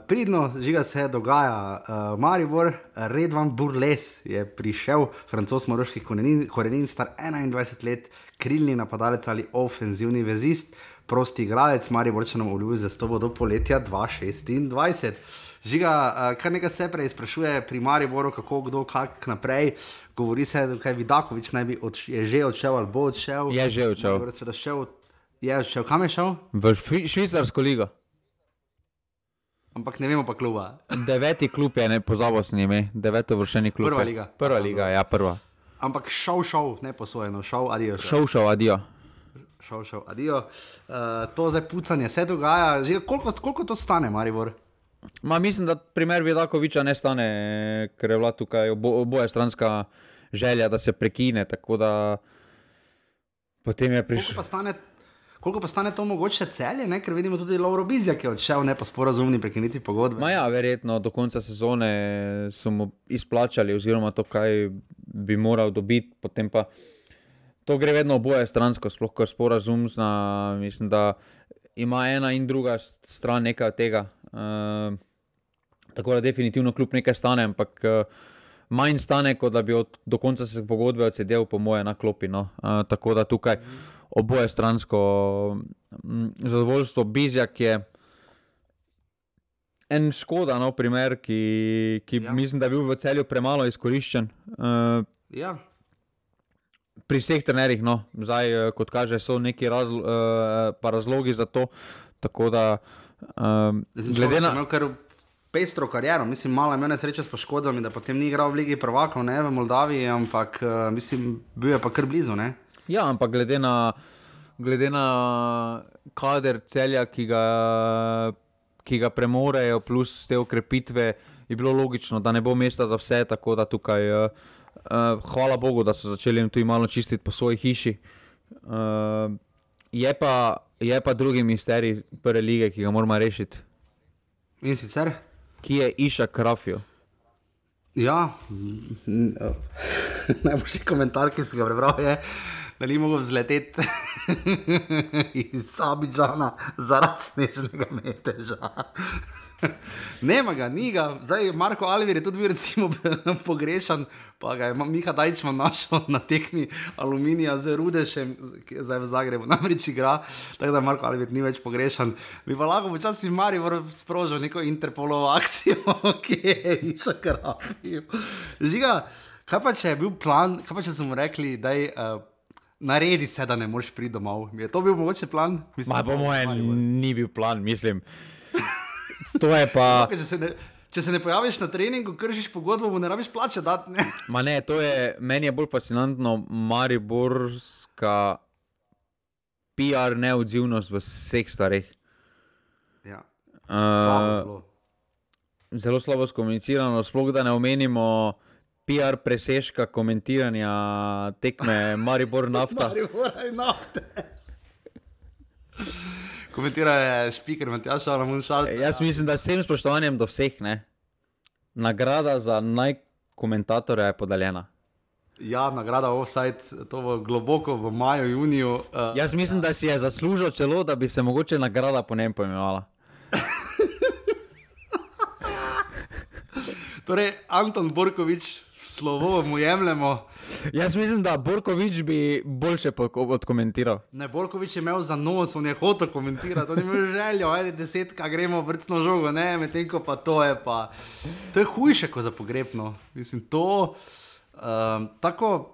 pridno, žiga se dogaja, uh, Maribor, Redvan Burles je prišel, francos moroških korenin, korenin, star 21 let, krilni napadalec ali ofenzivni vezist, prosti igralec, Maribor če nam uljubi za stobo do poletja 2026. Žiga, uh, kar nekaj se prej sprašuje pri Mariboru, kako kdo, kak naprej. Govori se, da je Vidakovič naj bi odš je že odšel ali bo odšel. Je že odšel. Maribor seveda šel, je odšel, kam je šel? V švi, švicarsko ligo. Ampak ne vemo pa kluba. Deveti klub je, ne pozabil sem ime, deveto vršeni klub. Prva je. liga. Prva liga, ja, prva. Ampak šel, šel, ne posojeno, šel, adijo. Šel, šel, adijo. šel, šel, adijo. Uh, to zdaj pucanje se dogaja. Že, koliko, koliko to stane, Maribor? Ma, mislim, da primer Vidakoviča ne stane, ker je bila tukaj obo, oboje stranska želja, da se prekine. Tako da potem je Koliko prišel. pa stane, koliko pa stane to mogoče celje, ne? ker vidimo tudi Lauro Bizjak je odšel, ne pa sporazumni prekiniti pogodbe. Ma ja, verjetno do konca sezone so mu izplačali, oziroma to, kaj bi moral dobiti, potem pa to gre vedno oboje stransko, sploh ko sporazum zna, mislim, da ima ena in druga stran nekaj od tega. Uh, tako da definitivno kljub nekaj stane, ampak uh, manj stane, kot da bi od, do konca se pogodbe odsedel, po moje, na klopi. No. Uh, tako da tukaj oboje stransko mm, zadovoljstvo. Bizjak je en škoda, no, primer, ki, ki Ja. mislim, da je bil v celju premalo izkoriščen. Uh, Ja, pri vseh trenerjih, no, zdaj, kot kaže, so neki razlo, uh, razlogi za to. Tako da, um, glede na. Imel kar pestro kariero, mislim, malo je imel nesreče s poškodbami, da potem ni igral v Ligi prvakov, ne v Moldaviji, ampak uh, mislim, bil je pa kar blizu. Ne? Ja, ampak glede na, glede na kader celja, ki ga, ki ga premorejo, plus te okrepitve, je bilo logično, da ne bo mesta za vse. Tako da tukaj, uh, uh, hvala Bogu, da so začeli jim tudi malo čistiti po svoji hiši. Uh, je, pa, je pa drugi misterij prve lige, ki ga moramo rešiti, In sicer. ki je Iša Krafijo. Ja, najboljši komentar, ki sem ga prebral, je, da ni mogel vzleteti iz Abidžana zaradi snežnega meteža. Nema ga, ni ga, zdaj Marko Alvir je tudi bil recimo pogrešan, pa ga je Miha Dajčman našel na tekmi aluminija z Rudešem, ki je zdaj v Zagrebu, namreč igra, tako da Marko Alvir ni več pogrešan. Bi pa lahko počasi Mari sprožil neko Interpolovo akcijo, ki je išel karafij. Žiga, kaj pa če je bil plan, kaj pa če smo rekli, da je. Uh, Naredi se, da ne moreš priti domov. Je to bil mogoče plan? Ma, po mojem, ni bil plan, mislim. To je pa. Če se, ne, če se ne pojaviš na treningu, kršiš pogodbo, mu ne rabiš plače dati. Ne? Ma ne, to je meni je bolj fascinantno, mariborska PR neodzivnost v vseh stvareh. Ja, slabo, Uh, zelo. slabo skomunicirano, sploh da ne omenimo PR presežka komentiranja tekme Maribor nafta. Maribor nafte. Komentira je špiker Matjaš Alamun Šalc. Jaz mislim, da s vsem spoštovanjem do vseh, ne. Nagrada za najkomentatorja je podeljena. Ja, nagrada offside, to bo globoko v maju, juniju. Uh, Jaz mislim, da si je zaslužil celo, da bi se mogoče nagrada po njem poimenovala. Torej, Anton Borkovič, slovo mu jemljemo. Jaz mislim, da Borkovič bi boljše odkomentiral. Ne, Borkovič je imel za nos, on je hotel komentirati, on je imel željo, ajde desetka, gremo vrtno žogo, ne, medtem ko pa to je pa. To je hujše kot za pogrebno. Mislim, to um, tako.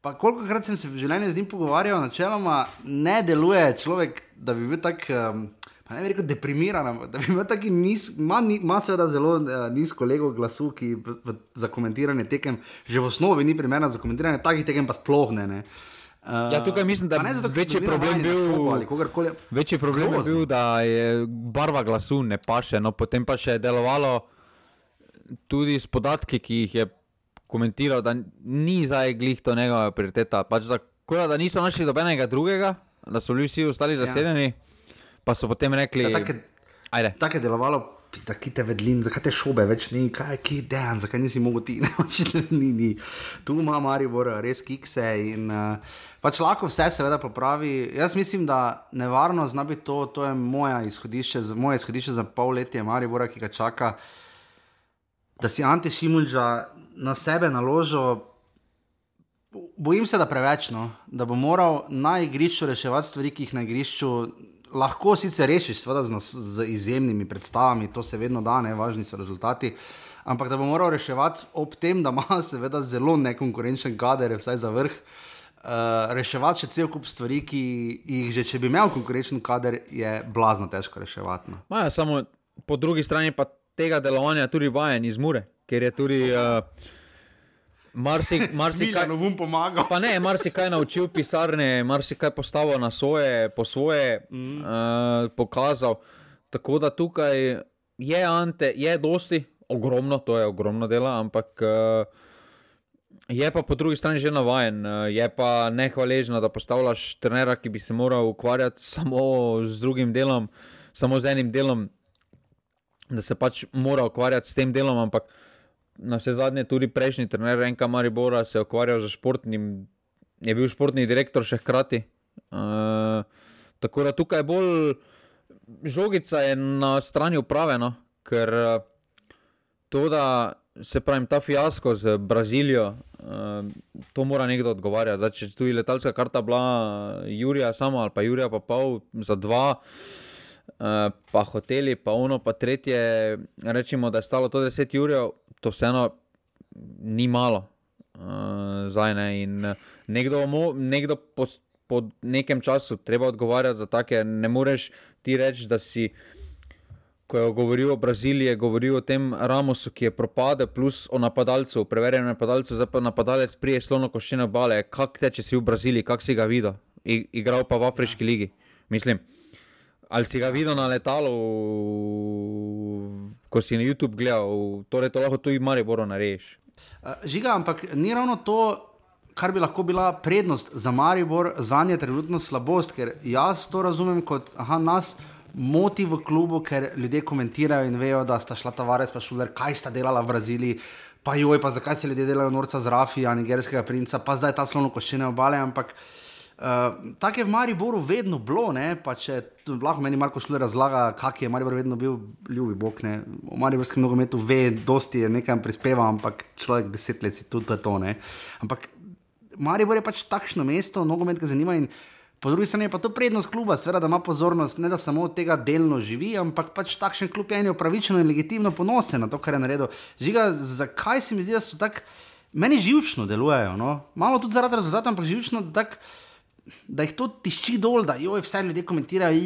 Pa koliko krat sem se v življenju z njim pogovarjal, načeloma ne deluje človek, da bi bil tak. Um, ne bi rekel deprimiran, ampak da bi imel taki niz, ima, ni- ima seveda zelo uh, nizko lego glasu, ki v, v, za komentiranje tekem, že v osnovi ni primerna za komentiranje takih tekem, pa sploh ne. ne. Uh, Ja, tukaj mislim, da pa zato, večji problem bil- kogarkoli. Večji problem Grozno. je bil, da je barva glasu ne paše, no potem pa še je delovalo tudi s podatki, ki jih je komentiral, da ni zdaj glih to njegova prioriteta. Pač da, da niso našli dobenega drugega, da so bili vsi ostali zasedeni, pa so potem rekli, Ja, tako je-. Tako delovalo zakaj te vedlin, zakaj te šobe več ni, kaj je dejan, zakaj nisi mogel ti, ne, očitno ni, ni. Tu ima Maribor res kikse in uh, pač lahko vse seveda popravi. Jaz mislim, da nevarno zna biti to, to je moja izhodišče, moje izhodišče za pol letje Maribora, ki ga čaka, da si Ante Šimulža na sebe naložil. Bojim se, da preveč, no? da bo moral na igrišču reševati stvari, ki jih na igrišču lahko sicer rešiš, seveda z, z izjemnimi predstavami, to se vedno da, ne, važni so rezultati. Ampak da bo moral reševati ob tem, da ima seveda zelo nekonkurenčen kader, vsaj za vrh, uh, reševati še cel kup stvari, ki jih že če bi imel konkurenčen kader, je blazno težko reševati. No. Maja, samo po drugi strani pa tega delovanja tudi vajen iz Mure, ker je tudi. Uh, Marsikaj marsi mu pomaga. Pa ne, marsikaj naučil pisarne, marsikaj postavil na svoje, po svoje, mm. uh, pokazal. Tako da tukaj je ante, je dosti, ogromno, to je ogromno dela, ampak uh, je pa po drugi strani že navaden, uh, je pa nehvaležno, da postavljaš trenera, ki bi se moral ukvarjati samo z drugim delom, samo z enim delom, da se pač mora ukvarjati s tem delom, ampak na vse zadnje tudi prejšnji trener Renka Maribora se je ukvarjal z športnim, je bil športni direktor še hkrati. Uh, tako da tukaj bolj žogica je na strani upravljena, ker uh, to, da se pravi ta fiasko z Brazilijo, uh, to mora nekdo odgovarjati. Da, če tu je letalska karta bila Jurija samo ali pa Jurija pa pol za dva. Uh, pa hoteli, pa ono, pa tretje, rečemo, da je stalo to 10 ur, to vseeno ni malo. Uh, zdaj, ne. In eh, nekdo, nekdo po, po nekem času treba odgovarjati za take. Ne moreš ti reči, da si. Ko je govoril o Braziliji, je govoril o tem Ramosu, ki je propadel, plus o napadalcu, preverjenem napadalcu, zdaj pa napadalec prije slono koščene obale. Kaj te, če si v Braziliji, kak si ga videl? I, igral pa v Afriški ligi. Mislim, ali si ga videl na letalu, ko si na YouTube gledal, torej to lahko tudi malo bolj narediš. Žiga, ampak ni ravno to, kar bi lahko bila prednost za Maribor, za nje trenutno slabost, ker jaz to razumem kot aha, nas. Moti v klubu, ker ljudje komentirajo in vejo, da sta šla Tavares pa šuler, kaj sta delala v Braziliji, pa joj, pa zakaj se ljudje delajo norca z Rafija, nigerskega princa, pa zdaj ta slono koščene obale, ampak uh, Uh, tako je v Mariboru vedno bilo, ne? pa če lahko meni Marko šlo razlaga, kak je Maribor vedno bil, ljubi Bog. Ne? V Mariborskem nogometu ve, dosti je nekaj prispeva, ampak človek deset let si tudi to. Ne? Ampak Maribor je pač takšno mesto, nogomet ga zanima in po drugi strani je pa to prednost kluba, seveda, da ima pozornost, ne da samo od tega delno živi, ampak pač takšen klub je upravičeno in legitimno ponosen na to, kar je naredil. Žiga, zakaj se mi zdi, da so tako, meni živčno delujejo, no? malo tudi zaradi rezultatov, ampak živčno tako da jih to tišči dol, da jo vse ljudje komentirajo.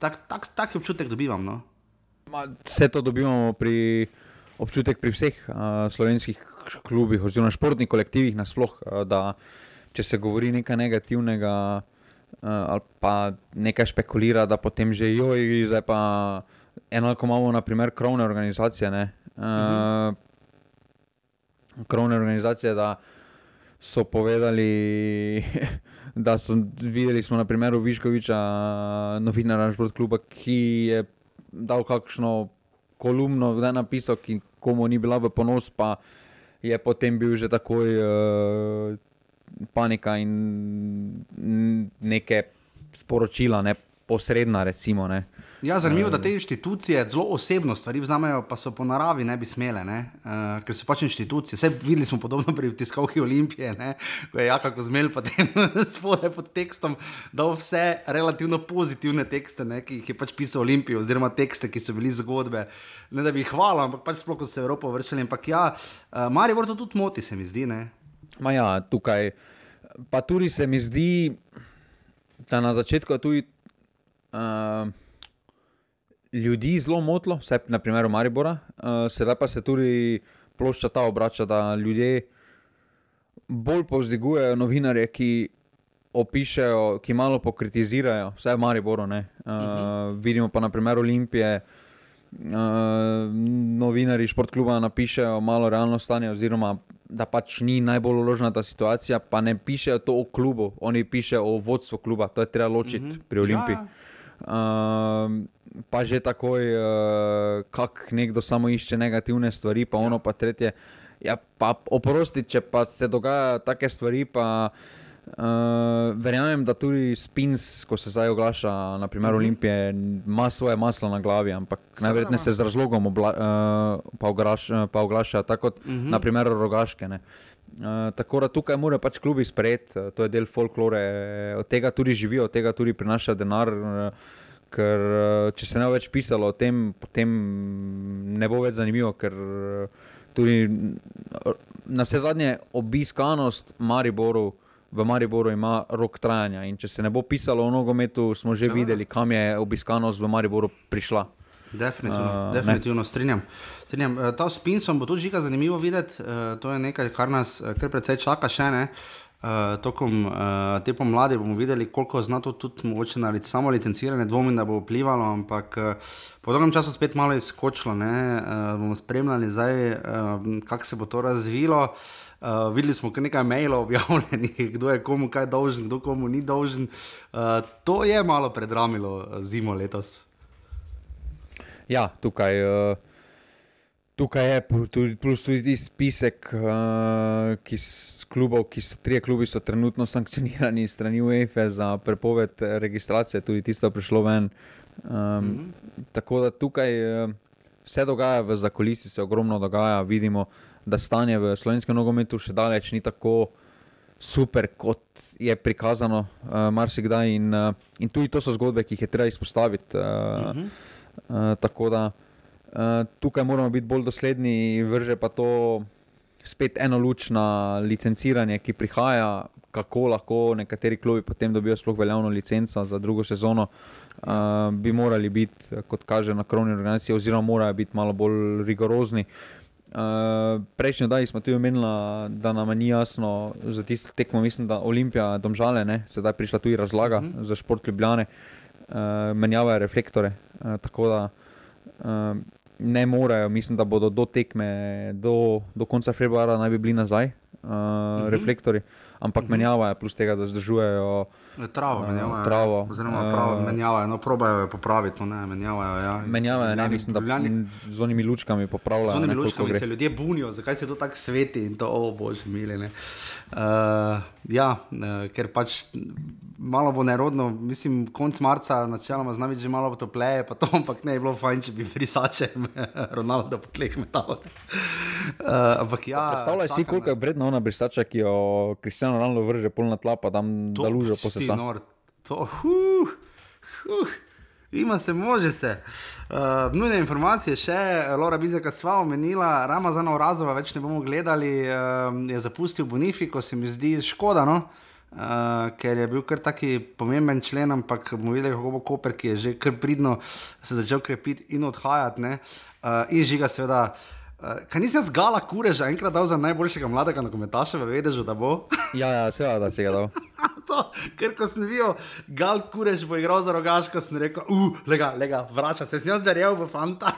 Tak, tak, tak občutek dobivam. No? Vse to dobivamo pri občutek pri vseh uh, slovenskih klubih, oziroma športnih kolektivih, nasplošno. Uh, če se govori nekaj negativnega, uh, ali pa nekaj špekulira, da potem že joj, zdaj pa enako imamo, naprimer, krovne organizacije. Uh, mhm. Krovne organizacije, da so povedali. da so videli smo na primeru Viškoviča, novinarja Šport kluba, ki je dal kakšno kolumno, da je napisal, ki komu ni bila v ponos, pa je potem bil že takoj uh, panika in neke sporočila, ne posredna, recimo. Ne. Ja, zanimivo je, da te inštitucije zelo osebno stvari vzamejo, pa so po naravi ne bi smele, ne? Uh, ker so pač inštitucije. Vse videli smo podobno pri tiskovki Olimpije, ne? ko je Jaka Kozmel potem spodaj pod tekstom dal vse relativno pozitivne tekste, ne? ki jih je pač pisal Olimpijo, oziroma tekste, ki so bili zgodbe. Ne da bi jih hvala, ampak pač sploh, ko se Evropa vršila. Ampak ja, uh, Marijo to tudi moti, se mi zdi. Ja, tukaj pa tudi se mi zdi, da na začetku tudi. Uh, ljudi zelo motilo, vse na primeru Maribora, uh, sedaj pa se tudi plošča ta obrača, da ljudje bolj povzdigujejo novinarje, ki opišajo, ki malo pokritizirajo, vse v Mariboru. Uh, uh -huh. Vidimo pa na primeru Olimpije. Uh, novinari športkluba napišejo malo realno stanje, oziroma da pač ni najbolj uložena ta situacija, pa ne pišejo to o klubu, oni pišejo o vodstvu kluba, to je treba ločiti uh mhm. -huh. pri Olimpiji. Ja. Uh, pa že takoj, uh, kako nekdo samo išče negativne stvari, pa ono pa tretje. Ja, pa oprosti, če pa se dogajajo take stvari, pa uh, verjamem, da tudi Spins, ko se zdaj oglaša, naprimer Mhm. Olimpije, ima svoje maslo na glavi, ampak najverjetneje se z razlogom obla, uh, pa, oglaš, pa oglaša, tako kot Mhm. naprimer Rogaške. Ne. Uh, tako da tukaj morajo pač klubi sprejeti, uh, to je del folklore, od tega tudi živijo, od tega tudi prinašajo denar. Uh, ker uh, če se ne bo več pisalo o tem, potem ne bo več zanimivo, ker uh, tudi uh, na vse zadnje obiskanost Mariboru. V Mariboru ima rok trajanja in če se ne bo pisalo o nogometu, smo že Seveda. videli, kam je obiskanost v Mariboru prišla. Definitivno, Uh, definitivno strinjam. strinjam. Uh, ta spinsom bo tudi žiga zanimivo videti. Uh, to je nekaj, kar nas kar precej čaka še ne. Uh, tokom uh, te pomladi bomo videli, koliko zna to tudi mogoče na lic, samo licenciranje, dvomim, da bo vplivalo, ampak uh, po dolgem času spet malo izkočilo. Uh, bomo spremljali zdaj, uh, kako se bo to razvilo. Uh, videli smo kar nekaj mailov objavljenih, kdo je komu kaj dolžen, kdo komu ni dolžen. Uh, to je malo predramilo uh, zimo letos. Ja, tukaj, uh, tukaj je tudi, plus tudi spisek, uh, ki s klubov, ki so trije klubi, so trenutno sankcionirani strani UEFA za prepoved registracije, tudi tisto je prišlo ven. Um, mm -hmm. Tako da tukaj uh, vse dogaja v zakulisju, se ogromno dogaja. Vidimo, da stanje v slovenskem nogometu še daleč ni tako super, kot je prikazano uh, marsikdaj. In, uh, in tudi to so zgodbe, ki jih je treba izpostaviti. Uh, mm -hmm. Uh, tako da uh, tukaj moramo biti bolj dosledni, vrže pa to spet eno luč na licenciranje, ki prihaja, kako lahko nekateri klubi potem dobijo sploh veljavno licenco za drugo sezono. Uh, bi morali biti, kot kaže na krovni organizaciji, oziroma morajo biti malo bolj rigorozni. Uh, prejšnji dan smo tudi omenili, da nam ni jasno za tisto tekmo, mislim, da Olimpija, domžale, ne, sedaj prišla tudi razlaga uh -huh. za šport Ljubljane uh, menjavajo reflektore. Uh, tako da uh, ne morejo, mislim, da bodo do tekme, do, do konca februarja naj bi bili nazaj uh, uh -huh. reflektori, ampak uh -huh. menjavajo, plus tega, da zdržujejo. Travo, Eh, menjavajo. travo. Oziroma, pravo Eh, menjavajo, no, probajo jo popraviti, no, ne, menjavajo. Ja. Menjavajo, ne, mislim, da Ljubljani- z onimi lučkami popravljajo. Z onimi ne, lučkami gre. se ljudje bunijo, zakaj se to tako sveti in to, o bože, mili. Ne. Uh, ja, uh, ker pač malo bo nerodno, mislim, konc marca, načeloma z nami že malo topleje, pa to, ampak ne, je bilo fajn, če bi frisačem Ronaldo po tleh metal. Uh, ampak ja, Predstavljaj si, koliko je vredna ona brisača, ki jo Kristjano Ronaldo vrže polna tla, pa tam To da lužo po pusti, sebi. nor. To, huh, huh. Ima se, može se. Uh, nujne informacije še, Laura Bizeka sva omenila, Ramazana Urazova več ne bomo gledali, uh, je zapustil Bonifiko, se mi zdi škoda, no? Uh, ker je bil kar taki pomemben člen, ampak bomo videli, kako bo Koper, ki je že kar pridno se začel krepiti in odhajati. ne. Uh, in žiga, seveda. Uh, kaj nisem zgala kureža, enkrat dal za najboljšega mladega nogometaša, v vedežu, da bo. Ja, ja, seveda, da si ga dal. to, ker ko sem videl, Gal Kureš bo igral za rogaško, sem rekel, uh, lega, lega, vrača se, sem jaz verjel v fanta.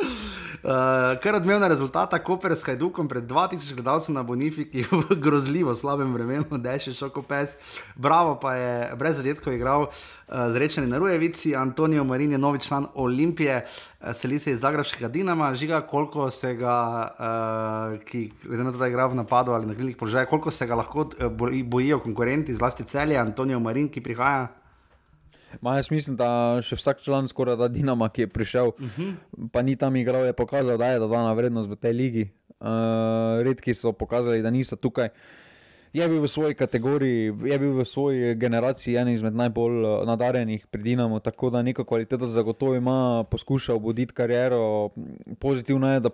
Uh, kar odmevna rezultata, Koper s Hajdukom pred 2000 gledalcev na Bonifiki v grozljivo slabem vremenu, da je še šoko pes. Bravo pa je brez zadetkov igral uh, zrečeni na Rujevici, Antonijo Marin je novi član Olimpije, uh, seli se iz Zagrebskega Dinama, žiga koliko se ga, uh, ki glede na to, da je igral v napadu ali na krilih položajih, koliko se ga lahko boji- bojijo konkurenti, zlasti celje, Antonijo Marin, ki prihaja. Ma, jaz mislim, da še vsak član skoraj da Dinama, ki je prišel, uh -huh. pa ni tam igral, je pokazal, da je dodana vrednost v tej ligi. Uh, redki so pokazali, da niso tukaj. Je bil v svoji kategoriji, je bil v svoji generaciji en izmed najbolj eh, nadarjenih pri Dinamu, tako da neko kvaliteto zagotovo ima, poskuša obuditi kariero. Pozitivno je, da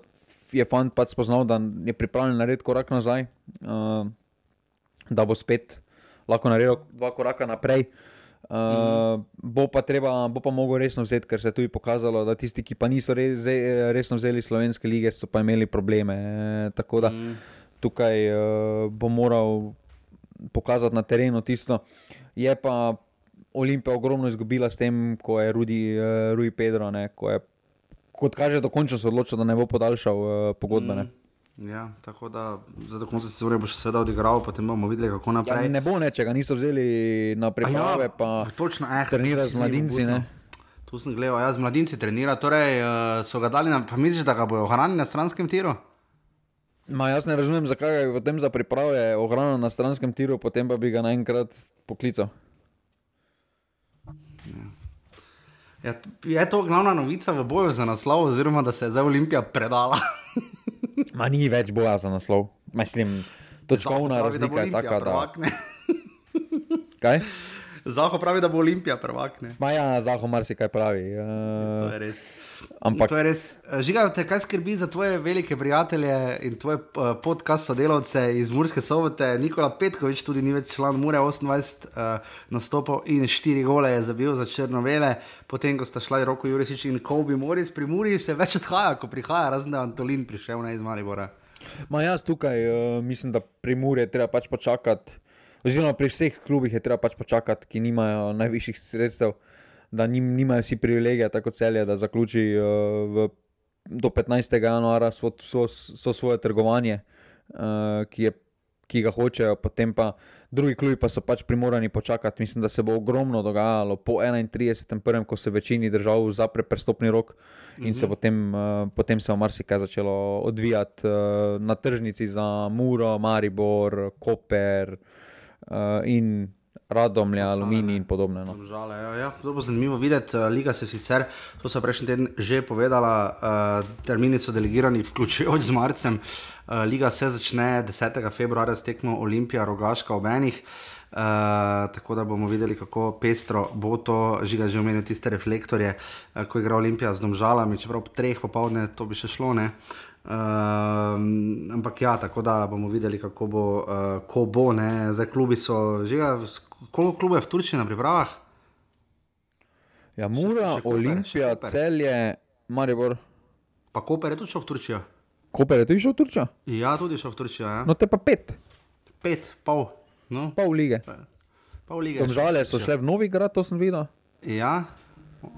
je fant pač spoznal, da je pripravljen narediti korak nazaj, uh, da bo spet lahko naredil dva koraka naprej. Uh, bo pa treba, bo pa mogel resno vzeti, ker se je tudi pokazalo, da tisti, ki pa niso res, resno vzeli slovenske lige, so pa imeli probleme. E, tako da mm. tukaj uh, bo moral pokazati na terenu tisto. Je pa Olimpija ogromno izgubila s tem, ko je Rudi, uh, Rui Pedro, ne, ko je, kot kaže, dokončno se odločil, da ne bo podaljšal uh, pogodbe. Mm. Ja, tako da za do konca sezone bo še seveda odigral, potem bomo videli, kako Ja, naprej. ne bo nečega, niso vzeli na priprave, pa točno, eh, trenira z mladinci. Tu sem gledal, jaz z mladinci trenira, torej uh, so ga dali na, pa misliš, da ga bojo ohranili na stranskem tiru? Ma, jaz ne razumem, zakaj je potem za priprave ohranil na stranskem tiru, potem pa bi ga naenkrat poklical. Ja, t- je to glavna novica v boju za naslov, oziroma da se je zdaj Olimpija predala. Ma ni več boja za naslov. Mislim, točkovna razlika je taka, da. Kaj? Zaho pravi, da bo Olimpija prvak. Ne. Ma ja, Zaho marsikaj pravi. To Uh, je res. ampak To je res. Žiga, te kaj skrbi za tvoje velike prijatelje in tvoje uh, podcast sodelavce iz Murske sobote? Nikola Petkovič, tudi ni več član Mure, 28 uh, nastopov in 4 gole je zabil za črnovele, potem ko sta šla Roko Jurisič in Kobe Morris. Pri Muri se več odhaja, ko prihaja, razen da je Antolin prišel ne iz Maribora. Ma jaz tukaj uh, mislim, da pri Muri je treba pač počakati, oziroma pri vseh klubih je treba pač počakati, ki nimajo najvišjih sredstev, da nim, nimajo vsi privilegija, tako celje, da zaključi uh, v, do 15. januara so, so, so svoje trgovanje, uh, ki, je, ki ga hočejo, potem pa drugi klubi pa so pač primorani počakati. Mislim, da se bo ogromno dogajalo po 31.1., ko se večini držav zapre prestopni rok in se potem, uh, potem se bo marsikaj začelo odvijati uh, na tržnici za Muro, Maribor, Koper uh, in Radomlje, Aluminij in podobno. No. Žale, ja, ja, to bo zanimivo videti. Uh, Liga se sicer, to so prejšnji teden že povedala, uh, termini so delegirani, vključujoč z marcem. Uh, Liga se začne 10. februarja s tekmo Olimpija, Rogaška ob enih. Uh, tako da bomo videli, kako pestro bo to, žiga že omenil tiste reflektorje, uh, ko igra Olimpija z domžalami, čeprav ob treh popovdne to bi še šlo. Ne? Um, ampak ja, tako da bomo videli, kako bo, uh, ko bo. Ne? Zdaj klubi so, žiga, koliko klubov je v Turčiji na pripravah? Ja, Mura, še Koper, Olimpija, še. Celje, Maribor. Pa Koper je tudi šel v Turčijo. Koper je tudi šel v Turčijo? Ja, tudi šel v Turčijo. Ja. No, te pa pet, Pet, pol. No, pol lige. pol lige. Domžale so šle v Novi grad, to sem videl. Ja,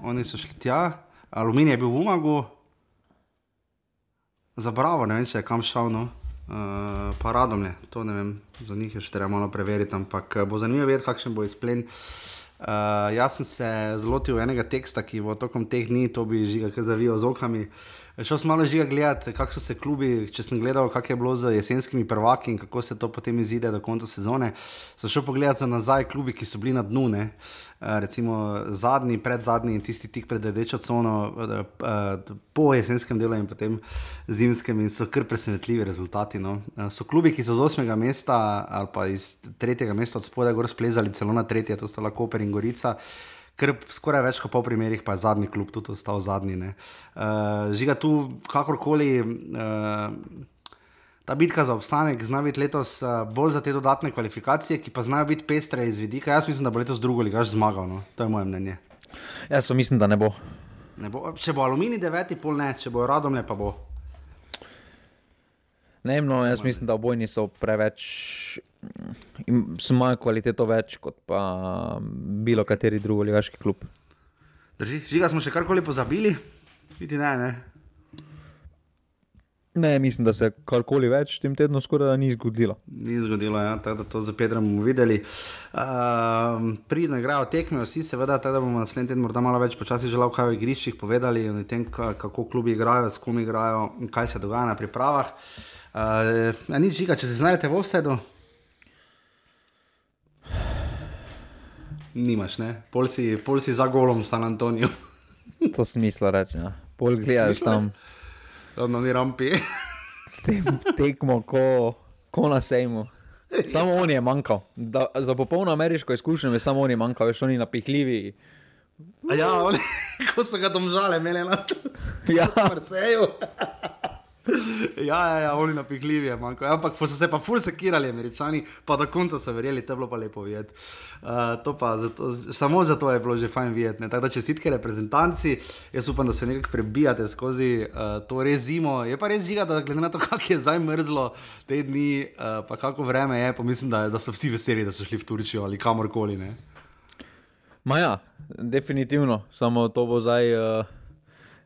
oni so šli tja. Aluminij je bil v Umagu, za Bravo, ne vem, če je kam šel. No. Uh, pa radomlje, to ne vem, za njih je še treba malo preveriti, ampak eh, bo zanimivo videti, kakšen bo izplen. Uh, jaz sem se zlotil enega teksta, ki bo tokom teh dni, to bi žiga, kar zavijal z okami. Šel sem malo žiga gledati, kako so se klubi, če sem gledal, kako je bilo z jesenskimi prvaki in kako se to potem izide do konca sezone. Sem šel pogledati za nazaj klubi, ki so bili na dnu, ne? Uh, recimo zadnji, predzadnji in tisti tik pred rdečo cono, uh, uh, po jesenskem delu in potem zimskem, in so kar presenetljivi rezultati. No? Uh, so klubi, ki so z osmega mesta ali pa iz tretjega mesta od spodaj gor splezali celo na tretje, to sta lahko Koper in Gorica. Ker skoraj več kot pol primerih, pa je zadnji klub tudi ostal zadnji. Uh, žiga tu, kakorkoli, uh, ta bitka za obstanek zna biti letos uh, bolj za te dodatne kvalifikacije, ki pa znajo biti pestre iz vidika. Jaz mislim, da bo letos drugo ligaš zmagal, no? to je moje mnenje. Jaz pa mislim, da ne bo. Ne Bo, če bo aluminij deveti, pol ne, če bo radomlje, pa bo. Ne, vem, no, jaz mislim, da obojni so preveč, so imajo kvaliteto več kot pa bilo kateri drugi ligaški klub. Drži, žiga smo še karkoli pozabili, vidi ne, ne. Ne, mislim, da se karkoli več v tem tednu skoraj ni zgodilo. Ni zgodilo, ja, tako da to za Pedrom bomo videli. Um, Pridno igrajo tekme, vsi seveda, tako da bomo naslednji teden morda malo več počasi že lahko o igriščih povedali, o tem, ka- kako klubi igrajo, s kom igrajo, in kaj se dogaja na pripravah. Uh, ja, nič žiga, če se znajdete v offsetu. Nimaš, ne? Pol si, pol si za golom v San Antoniju, To smisla reči. Ja. Pol gledaš tam na ni rampi. tem, tekmo, ko, ko na sejmu. Samo on je manjkal. Da, za popolno ameriško izkušnjo je samo on je manjkal, veš, oni napihljivi. A ja, oni, ko so ga domžale, imeli na Ja. Marseju. Ja, ja, ja, oni napihljivi manjko. Ampak so se pa ful sekirali, američani, pa do konca so verjeli, to je bilo pa lepo videti. Uh, to pa zato, samo zato je bilo že fajn videti. ne. Tako da čestitke reprezentanci, jaz upam, da se nekako prebijate skozi uh, to res zimo. Je pa res žiga, da glede na to, kako je zdaj mrzlo te dni, uh, pa kako vreme je, pa mislim, da, da so vsi veseli, da so šli v Turčijo ali kamorkoli. Ne? Ma ja, definitivno, samo to bo zdaj, uh,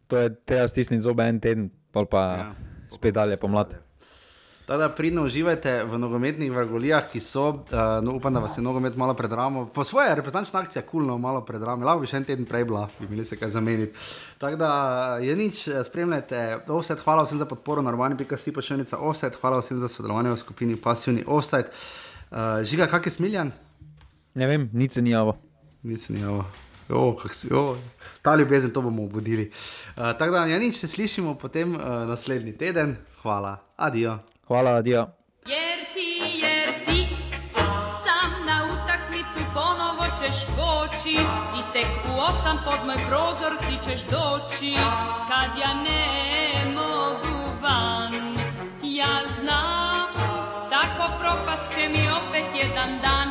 to je treba stisniti zobe en teden, pol pa ja, spet dalje pomlad. Tako da pridno uživajte v nogometnih vrgolijah, ki so, uh, no, upam, da vas je nogomet malo predramo. Po svoje reprezentančne akcije, kulno, malo predramo, lahko bi še en teden prej bila, bi imeli se kaj zameniti. Tako da je nič, spremljajte, offset, hvala vsem za podporo, naravni pika si počenica offset, hvala vsem za sodelovanje v skupini pasivni offset. Uh, žiga, kak je smiljan? Ne vem, se ni javo. Se ni javo. Oh, si, oh. Ta ljubezen, to bomo obudili. Uh, Tako da, ja, nič se slišimo potem uh, naslednji teden. Hvala, adijo. Hvala, adijo. Jer ti, jer ti sam na utakmicu ponovo ćeš poći i tek u osam pod moj prozor ti ćeš doći kad ja ne mogu van. Ja znam, tako propast će mi opet jedan dan.